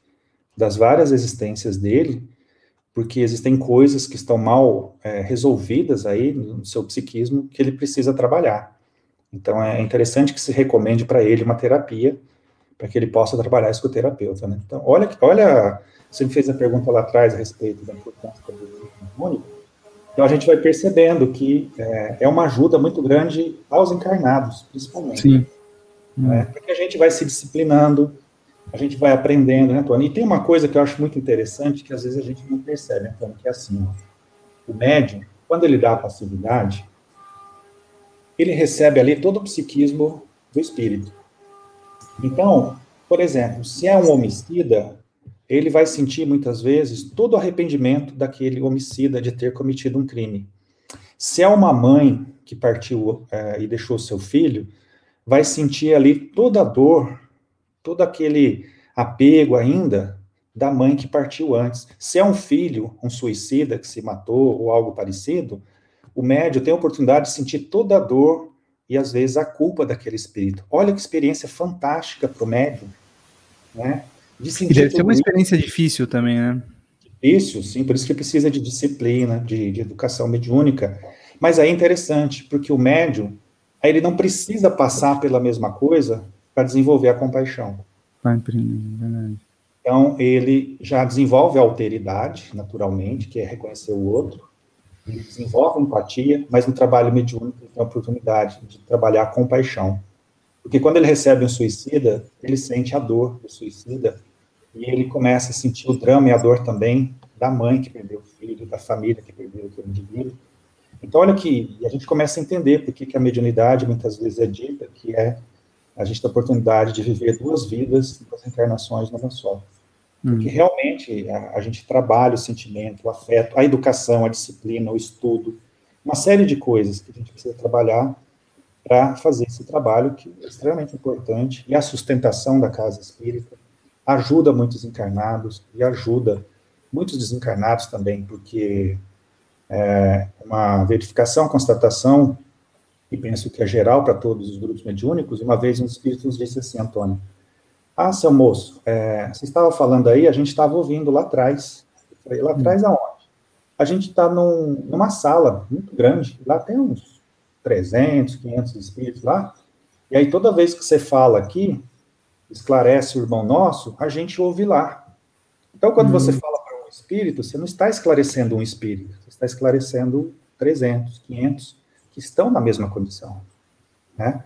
das várias existências dele, porque existem coisas que estão mal é, resolvidas aí no seu psiquismo que ele precisa trabalhar. Então é interessante que se recomende para ele uma terapia para que ele possa trabalhar isso com o terapeuta. Né? Então, olha, olha, você me fez a pergunta lá atrás a respeito da importância do harmônico. Então a gente vai percebendo que é, é uma ajuda muito grande aos encarnados, principalmente. Sim. Né? Porque a gente vai se disciplinando, a gente vai aprendendo, né, Antônio? E tem uma coisa que eu acho muito interessante, que às vezes a gente não percebe, Antônio, que é assim, ó, o médium, quando ele dá a passividade, ele recebe ali todo o psiquismo do espírito. Então, Por exemplo, se é um homicida, ele vai sentir muitas vezes todo o arrependimento daquele homicida de ter cometido um crime. Se é uma mãe que partiu é, e deixou seu filho, vai sentir ali toda a dor, todo aquele apego ainda da mãe que partiu antes. Se é um filho, um suicida que se matou ou algo parecido, o médio tem a oportunidade de sentir toda a dor e às vezes a culpa daquele espírito. Olha que experiência fantástica para o médium, né? De sentir e deve ser uma experiência difícil também, né? Difícil, sim, por isso que precisa de disciplina, de, de educação mediúnica. Mas aí é interessante, porque o médium, aí ele não precisa passar pela mesma coisa para desenvolver a compaixão. Vai verdade. Então, ele já desenvolve a alteridade, naturalmente, que é reconhecer o outro, ele desenvolve empatia, mas no trabalho mediúnico ele tem a oportunidade de trabalhar a compaixão. Porque quando ele recebe um suicida, ele sente a dor do suicida, e ele começa a sentir o drama e a dor também da mãe que perdeu o filho, da família que perdeu aquele indivíduo. Então, olha que a gente começa a entender por que a mediunidade muitas vezes é dita que é a gente tem a oportunidade de viver duas vidas, duas encarnações numa só. Porque hum. realmente a, a, gente trabalha o sentimento, o afeto, a educação, a disciplina, o estudo, uma série de coisas que a gente precisa trabalhar para fazer esse trabalho que é extremamente importante. E a sustentação da casa espírita ajuda muitos encarnados e ajuda muitos desencarnados também, porque é uma verificação, constatação e penso que é geral para todos os grupos mediúnicos, uma vez um espírito nos disse assim, Antônio, ah, seu moço, é, você estava falando aí, a gente estava ouvindo lá atrás. Eu falei, lá atrás aonde? A gente está num, numa sala muito grande, lá tem uns 300, 500 espíritos lá, e aí toda vez que você fala aqui, esclarece o irmão nosso, a gente ouve lá. Então, quando você fala espírito, você não está esclarecendo um espírito, você está esclarecendo 300, 500, que estão na mesma condição, né?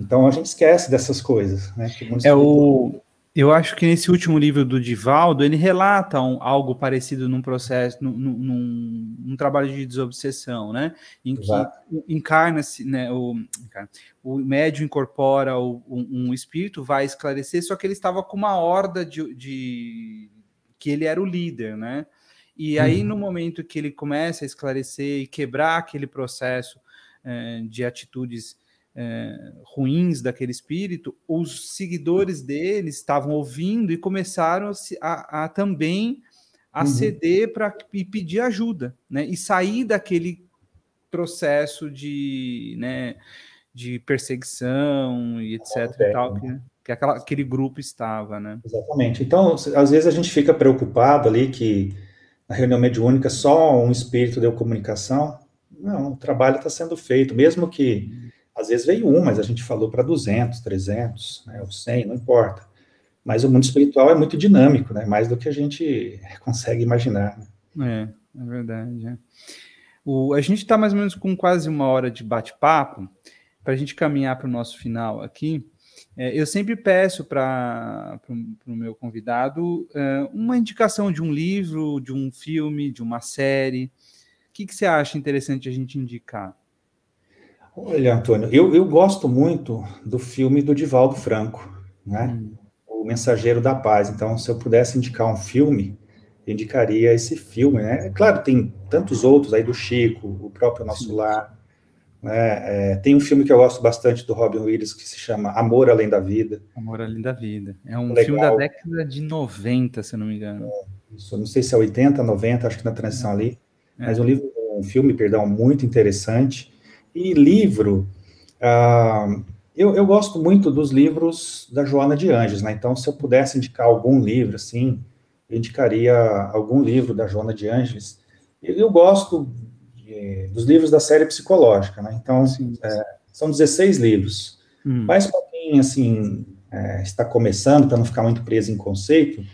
Então a gente esquece dessas coisas, né? é o eu acho que nesse último livro do Divaldo, ele relata um, algo parecido num processo, num, num, num, trabalho de desobsessão, né? Em que encarna-se, né? O, o médium incorpora o, um, um, espírito, vai esclarecer, só que ele estava com uma horda de, de que ele era o líder, né? E aí, uhum. no momento que ele começa a esclarecer e quebrar aquele processo é, de atitudes é, ruins daquele espírito, os seguidores dele estavam ouvindo e começaram a, a também a uhum. ceder para pedir ajuda, né? E sair daquele processo de, né, de perseguição e etc. É, e tal, que, que aquela, aquele grupo estava, né? Exatamente. Então, às vezes a gente fica preocupado ali que na reunião mediúnica só um espírito deu comunicação, não, o trabalho está sendo feito, mesmo que às vezes veio um, mas a gente falou para 200, 300, né, ou 100, não importa. Mas o mundo espiritual é muito dinâmico, né, mais do que a gente *laughs* consegue imaginar. Né? É, é verdade. É. O, a gente está mais ou menos com quase uma hora de bate-papo, para a gente caminhar para o nosso final aqui. É, eu sempre peço para o meu convidado é, uma indicação de um livro, de um filme, de uma série, que, que você acha interessante a gente indicar? Olha, Antônio, eu, eu gosto muito do filme do Divaldo Franco, né? Hum. O Mensageiro da Paz. Então, se eu pudesse indicar um filme, eu indicaria esse filme, né? É claro, tem tantos outros aí do Chico, o próprio Nosso Sim. Lar. Né? É, tem um filme que eu gosto bastante do Robin Williams que se chama Amor Além da Vida. Amor Além da Vida. É um Legal. filme da década de 90, se eu não me engano. É, isso, não sei se é 80, 90, acho que na transição é. ali. É. Mas um livro, um filme, perdão, muito interessante. E livro, uh, eu, eu gosto muito dos livros da Joana de Anjos, né? Então, se eu pudesse indicar algum livro, assim, eu indicaria algum livro da Joana de Anjos. Eu, eu gosto de, dos livros da série psicológica, né? Então, é, são 16 livros. Hum. Mas para quem, assim, é, está começando, para não ficar muito preso em conceito,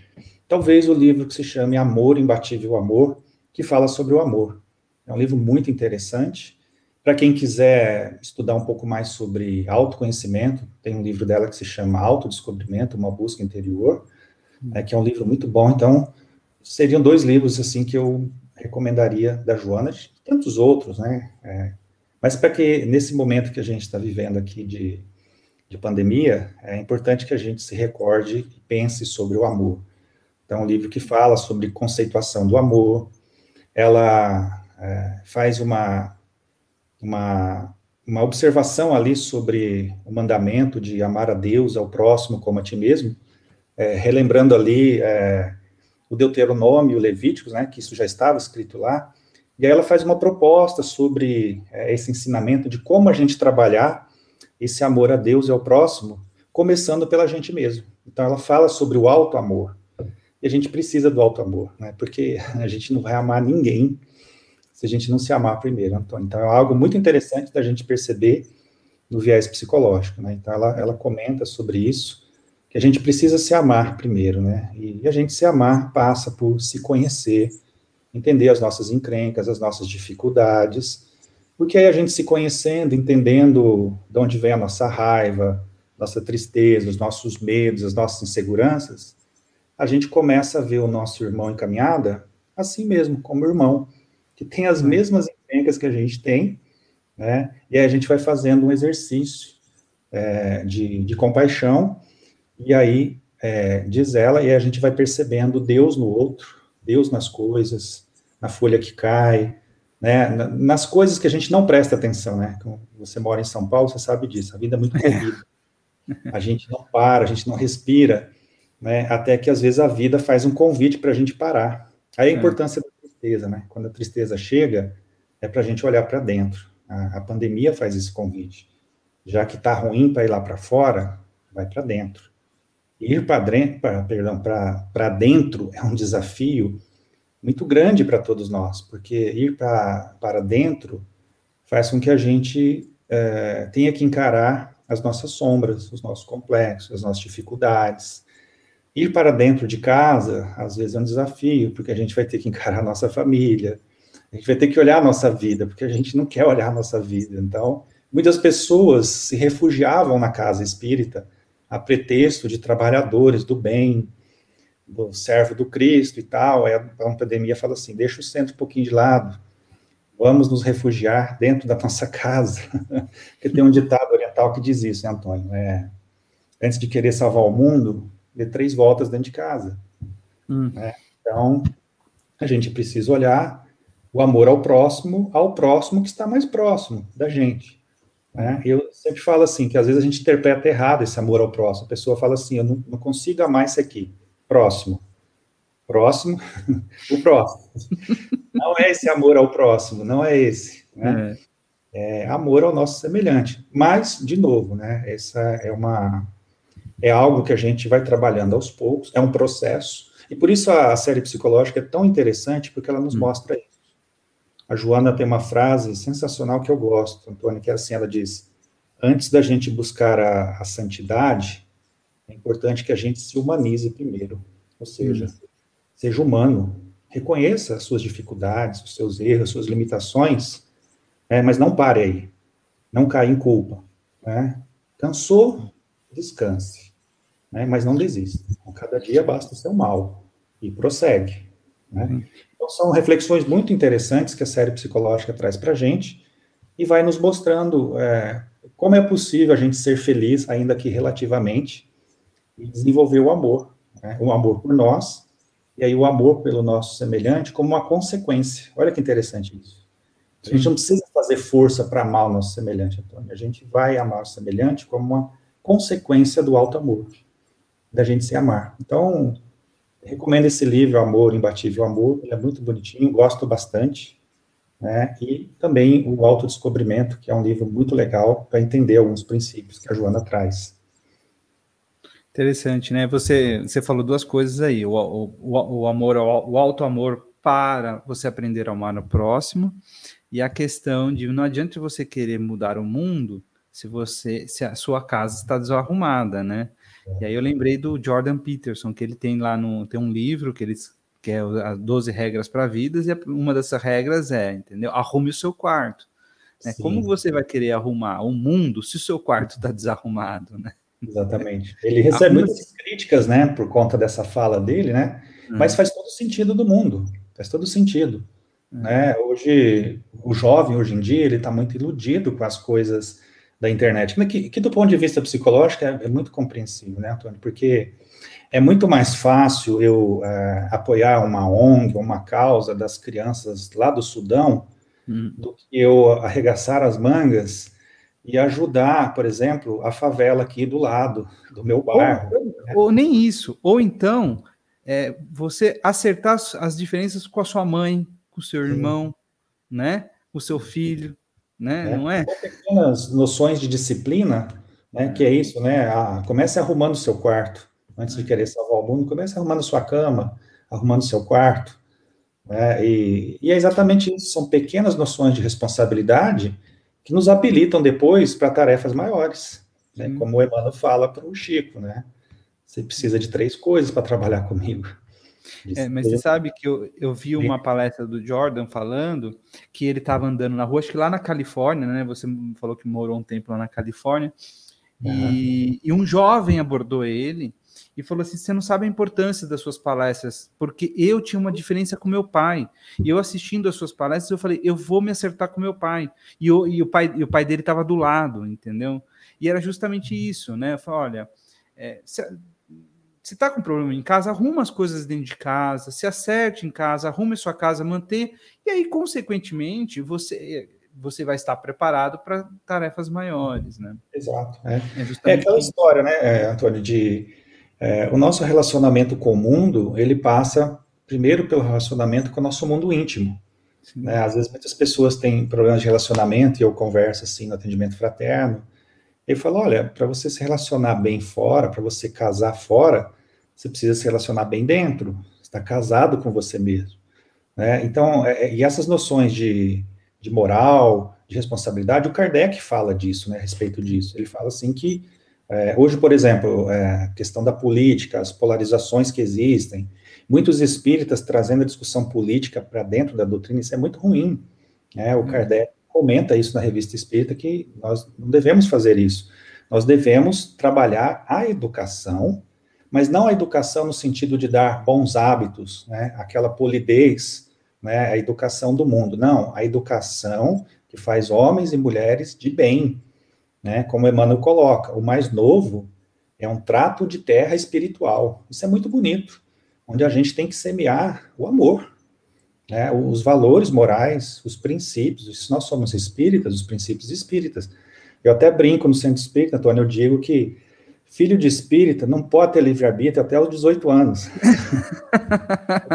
talvez o livro que se chame Amor, Imbatível Amor, que fala sobre o amor. É um livro muito interessante. Para quem quiser estudar um pouco mais sobre autoconhecimento, tem um livro dela que se chama Autodescobrimento, uma busca interior, né, que é um livro muito bom. Então, seriam dois livros assim que eu recomendaria da Joana, de tantos outros, né? É, mas para que nesse momento que a gente está vivendo aqui de, de de pandemia, é importante que a gente se recorde e pense sobre o amor. Então, um livro que fala sobre conceituação do amor, ela é, faz uma, uma, uma observação ali sobre o mandamento de amar a Deus, ao próximo como a ti mesmo, é, relembrando ali é, o Deuteronômio, o Levíticos, né, que isso já estava escrito lá, e aí ela faz uma proposta sobre é, esse ensinamento de como a gente trabalhar esse amor a Deus e ao próximo, começando pela gente mesmo. Então ela fala sobre o alto amor. E a gente precisa do alto amor, né? Porque *laughs* a gente não vai amar ninguém se a gente não se amar primeiro, Antônio. Então é algo muito interessante da gente perceber no viés psicológico, né? Então ela, ela comenta sobre isso, que a gente precisa se amar primeiro, né? E a gente se amar passa por se conhecer, entender as nossas encrencas, as nossas dificuldades, porque aí a gente se conhecendo, entendendo de onde vem a nossa raiva, nossa tristeza, os nossos medos, as nossas inseguranças, a gente começa a ver o nosso irmão em caminhada assim mesmo, como irmão, que tem as mesmas encrencas que a gente tem, né? E aí a gente vai fazendo um exercício é, de, de compaixão, e aí, é, diz ela, e a gente vai percebendo Deus no outro, Deus nas coisas, na folha que cai, né, nas coisas que a gente não presta atenção, né? Você mora em São Paulo, você sabe disso. A vida é muito corrida. A gente não para, a gente não respira, né? Até que às vezes a vida faz um convite para a gente parar. Aí a é. importância da tristeza, né? Quando a tristeza chega, é para a gente olhar para dentro. A, a, pandemia faz esse convite. Já que está ruim para ir lá para fora, vai para dentro. Ir para dentro, é um desafio muito grande para todos nós, porque ir para dentro faz com que a gente é, tenha que encarar as nossas sombras, os nossos complexos, as nossas dificuldades. Ir para dentro de casa, às vezes, é um desafio, porque a gente vai ter que encarar a nossa família, a gente vai ter que olhar a nossa vida, porque a gente não quer olhar a nossa vida. Então, muitas pessoas se refugiavam na casa espírita a pretexto de trabalhadores do bem, do servo do Cristo e tal, aí a pandemia fala assim, deixa o centro um pouquinho de lado, vamos nos refugiar dentro da nossa casa, *laughs* porque tem um ditado oriental que diz isso, né, Antônio? É, antes de querer salvar o mundo, dê três voltas dentro de casa. Hum. Né? Então, a gente precisa olhar o amor ao próximo, ao próximo que está mais próximo da gente. Né? Eu sempre falo assim, que às vezes a gente interpreta errado esse amor ao próximo. A pessoa fala assim, eu não, não consigo amar esse aqui próximo. Próximo, *laughs* o próximo. Não é esse amor ao próximo, não é esse. Né? É. é amor ao nosso semelhante. Mas, de novo, né? Essa é uma é algo que a gente vai trabalhando aos poucos, é um processo. E por isso a, a série psicológica é tão interessante, porque ela nos hum. mostra isso. A Joana tem uma frase sensacional que eu gosto, Antônio, que é assim, ela diz, antes da gente buscar a, a santidade, é importante que a gente se humanize primeiro, ou seja, seja humano, reconheça as suas dificuldades, os seus erros, as suas limitações, é, mas não pare aí, não caia em culpa. Né? Cansou, descanse, né? mas não desista. Cada dia basta o seu mal e prossegue. Né? Uhum. Então, são reflexões muito interessantes que a série psicológica traz para a gente e vai nos mostrando é, como é possível a gente ser feliz, ainda que relativamente, e desenvolver o amor, né? o amor por nós, e aí o amor pelo nosso semelhante como uma consequência. Olha que interessante isso. A gente não precisa fazer força para amar o nosso semelhante, Antônio. A gente vai amar o semelhante como uma consequência do alto amor, da gente se amar. Então, recomendo esse livro, Amor, Imbatível Amor, ele é muito bonitinho, gosto bastante, né? E também o Autodescobrimento, que é um livro muito legal para entender alguns princípios que a Joana traz. Interessante, né? Você, você falou duas coisas aí: o, o, o amor, o alto amor para você aprender a amar o próximo, e a questão de não adianta você querer mudar o mundo se você se a sua casa está desarrumada, né? E aí eu lembrei do Jordan Peterson, que ele tem lá no tem um livro que ele que é as 12 regras para vidas, e uma dessas regras é, entendeu? Arrume o seu quarto. Né? Como você vai querer arrumar o mundo se o seu quarto está desarrumado, né? Exatamente. Ele recebe muitas críticas, né, por conta dessa fala dele, né? Hum. Mas faz todo sentido do mundo. Faz todo sentido. Hum. Né? Hoje, o jovem, hoje em dia, ele está muito iludido com as coisas da internet, que, que do ponto de vista psicológico é, é, muito compreensível, né, Antônio? Porque é muito mais fácil eu é, apoiar uma ONG, uma causa das crianças lá do Sudão, hum. do que eu arregaçar as mangas e ajudar, por exemplo, a favela aqui do lado do meu bairro. Ou, ou nem isso, ou então é, você acertar as diferenças com a sua mãe, com o seu irmão, Sim. né? O seu filho, né? É. Não é? Pequenas noções de disciplina, né? Que é isso, né? Ah, comece arrumando o seu quarto. Antes de é. querer salvar o mundo, comece arrumando a sua cama, arrumando o seu quarto. Né? E, e é exatamente isso. São pequenas noções de responsabilidade que nos habilitam depois para tarefas maiores. Né? Como o Emmanuel fala para o Chico, né? Você precisa de três coisas para trabalhar comigo. É, mas você sabe que eu, eu vi uma palestra do Jordan falando que ele estava andando na rua, acho que lá na Califórnia, né? Você falou que morou um tempo lá na Califórnia, uhum. e, e, um jovem abordou ele e falou assim: Você não sabe a importância das suas palestras, porque eu tinha uma diferença com meu pai, e eu assistindo as suas palestras, eu falei: Eu vou me acertar com meu pai, e, eu, e o, pai, e o pai dele estava do lado, entendeu? E era justamente isso, né? Eu falei: Olha. É, se, se está com problema em casa, arruma as coisas dentro de casa, se acerte em casa, arrume sua casa, manter, e aí, consequentemente, você você vai estar preparado para tarefas maiores, né? Exato. É, é, é aquela história, né, é, Antônio, de é, o nosso relacionamento com o mundo, ele passa primeiro pelo relacionamento com o nosso mundo íntimo. Né? Às vezes muitas pessoas têm problemas de relacionamento, e eu converso assim no atendimento fraterno, ele falou: olha, para você se relacionar bem fora, para você casar fora, você precisa se relacionar bem dentro. Está casado com você mesmo. Né? Então, é, é, e essas noções de, de moral, de responsabilidade, o Kardec fala disso, né, a respeito disso. Ele fala assim que é, hoje, por exemplo, é, a questão da política, as polarizações que existem, muitos espíritas trazendo a discussão política para dentro da doutrina, isso é muito ruim. Né? O hum. Kardec comenta isso na revista Espírita, que nós não devemos fazer isso. Nós devemos trabalhar a educação, mas não a educação no sentido de dar bons hábitos, né, aquela polidez, né, a educação do mundo. Não, a educação que faz homens e mulheres de bem, né, como Emmanuel coloca. O mais novo é um trato de terra espiritual. Isso é muito bonito, onde a gente tem que semear o amor, né, os valores morais, os princípios, se nós somos espíritas, os princípios espíritas. Eu até brinco no centro espírita, Antônio, eu digo que filho de espírita não pode ter livre-arbítrio até os 18 anos. *laughs*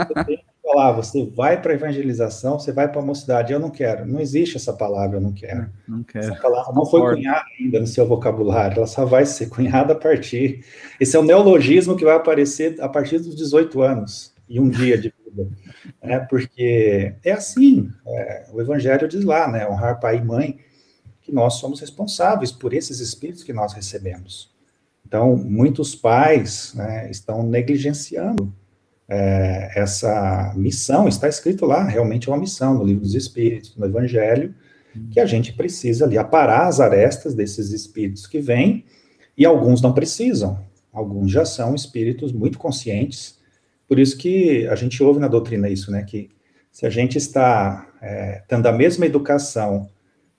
você tem que falar, você vai para a evangelização, você vai para a mocidade. Eu não quero, não existe essa palavra, eu não quero. Não, não quero. Essa palavra não foi cunhada ainda no seu vocabulário, ela só vai ser cunhada a partir. Esse é o neologismo que vai aparecer a partir dos 18 anos e um dia de vida né? Porque é assim, é, o Evangelho diz lá, né? Honrar pai e mãe, que nós somos responsáveis por esses espíritos que nós recebemos. Então, muitos pais né, estão negligenciando é, essa missão, está escrito lá, realmente é uma missão no livro dos Espíritos, no Evangelho, que a gente precisa ali aparar as arestas desses espíritos que vêm, e alguns não precisam, alguns já são espíritos muito conscientes, por isso que a gente ouve na doutrina isso, né? Que se a gente está é, dando a mesma educação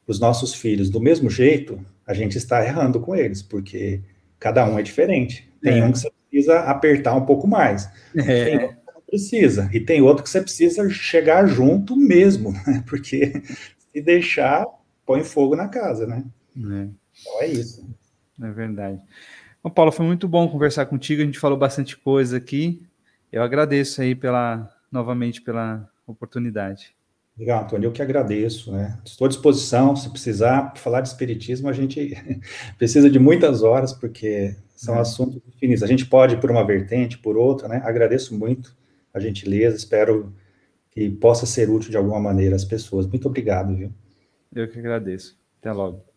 para os nossos filhos do mesmo jeito, a gente está errando com eles, porque cada um é diferente. Tem é. um que você precisa apertar um pouco mais, é. tem outro que não precisa, e tem outro que você precisa chegar junto mesmo, *laughs* né? porque se deixar, põe fogo na casa, né? É. Então é isso. É verdade. Bom, Paulo, foi muito bom conversar contigo. A gente falou bastante coisa aqui. Eu agradeço aí pela novamente pela oportunidade. Legal, Antônio, eu que agradeço, né? Estou à disposição, se precisar falar de espiritismo, a gente *laughs* precisa de muitas horas, porque são é. assuntos infinitos. A gente pode ir por uma vertente, por outra, né? Agradeço muito a gentileza, espero que possa ser útil de alguma maneira às pessoas. Muito obrigado, viu? Eu que agradeço. Até logo.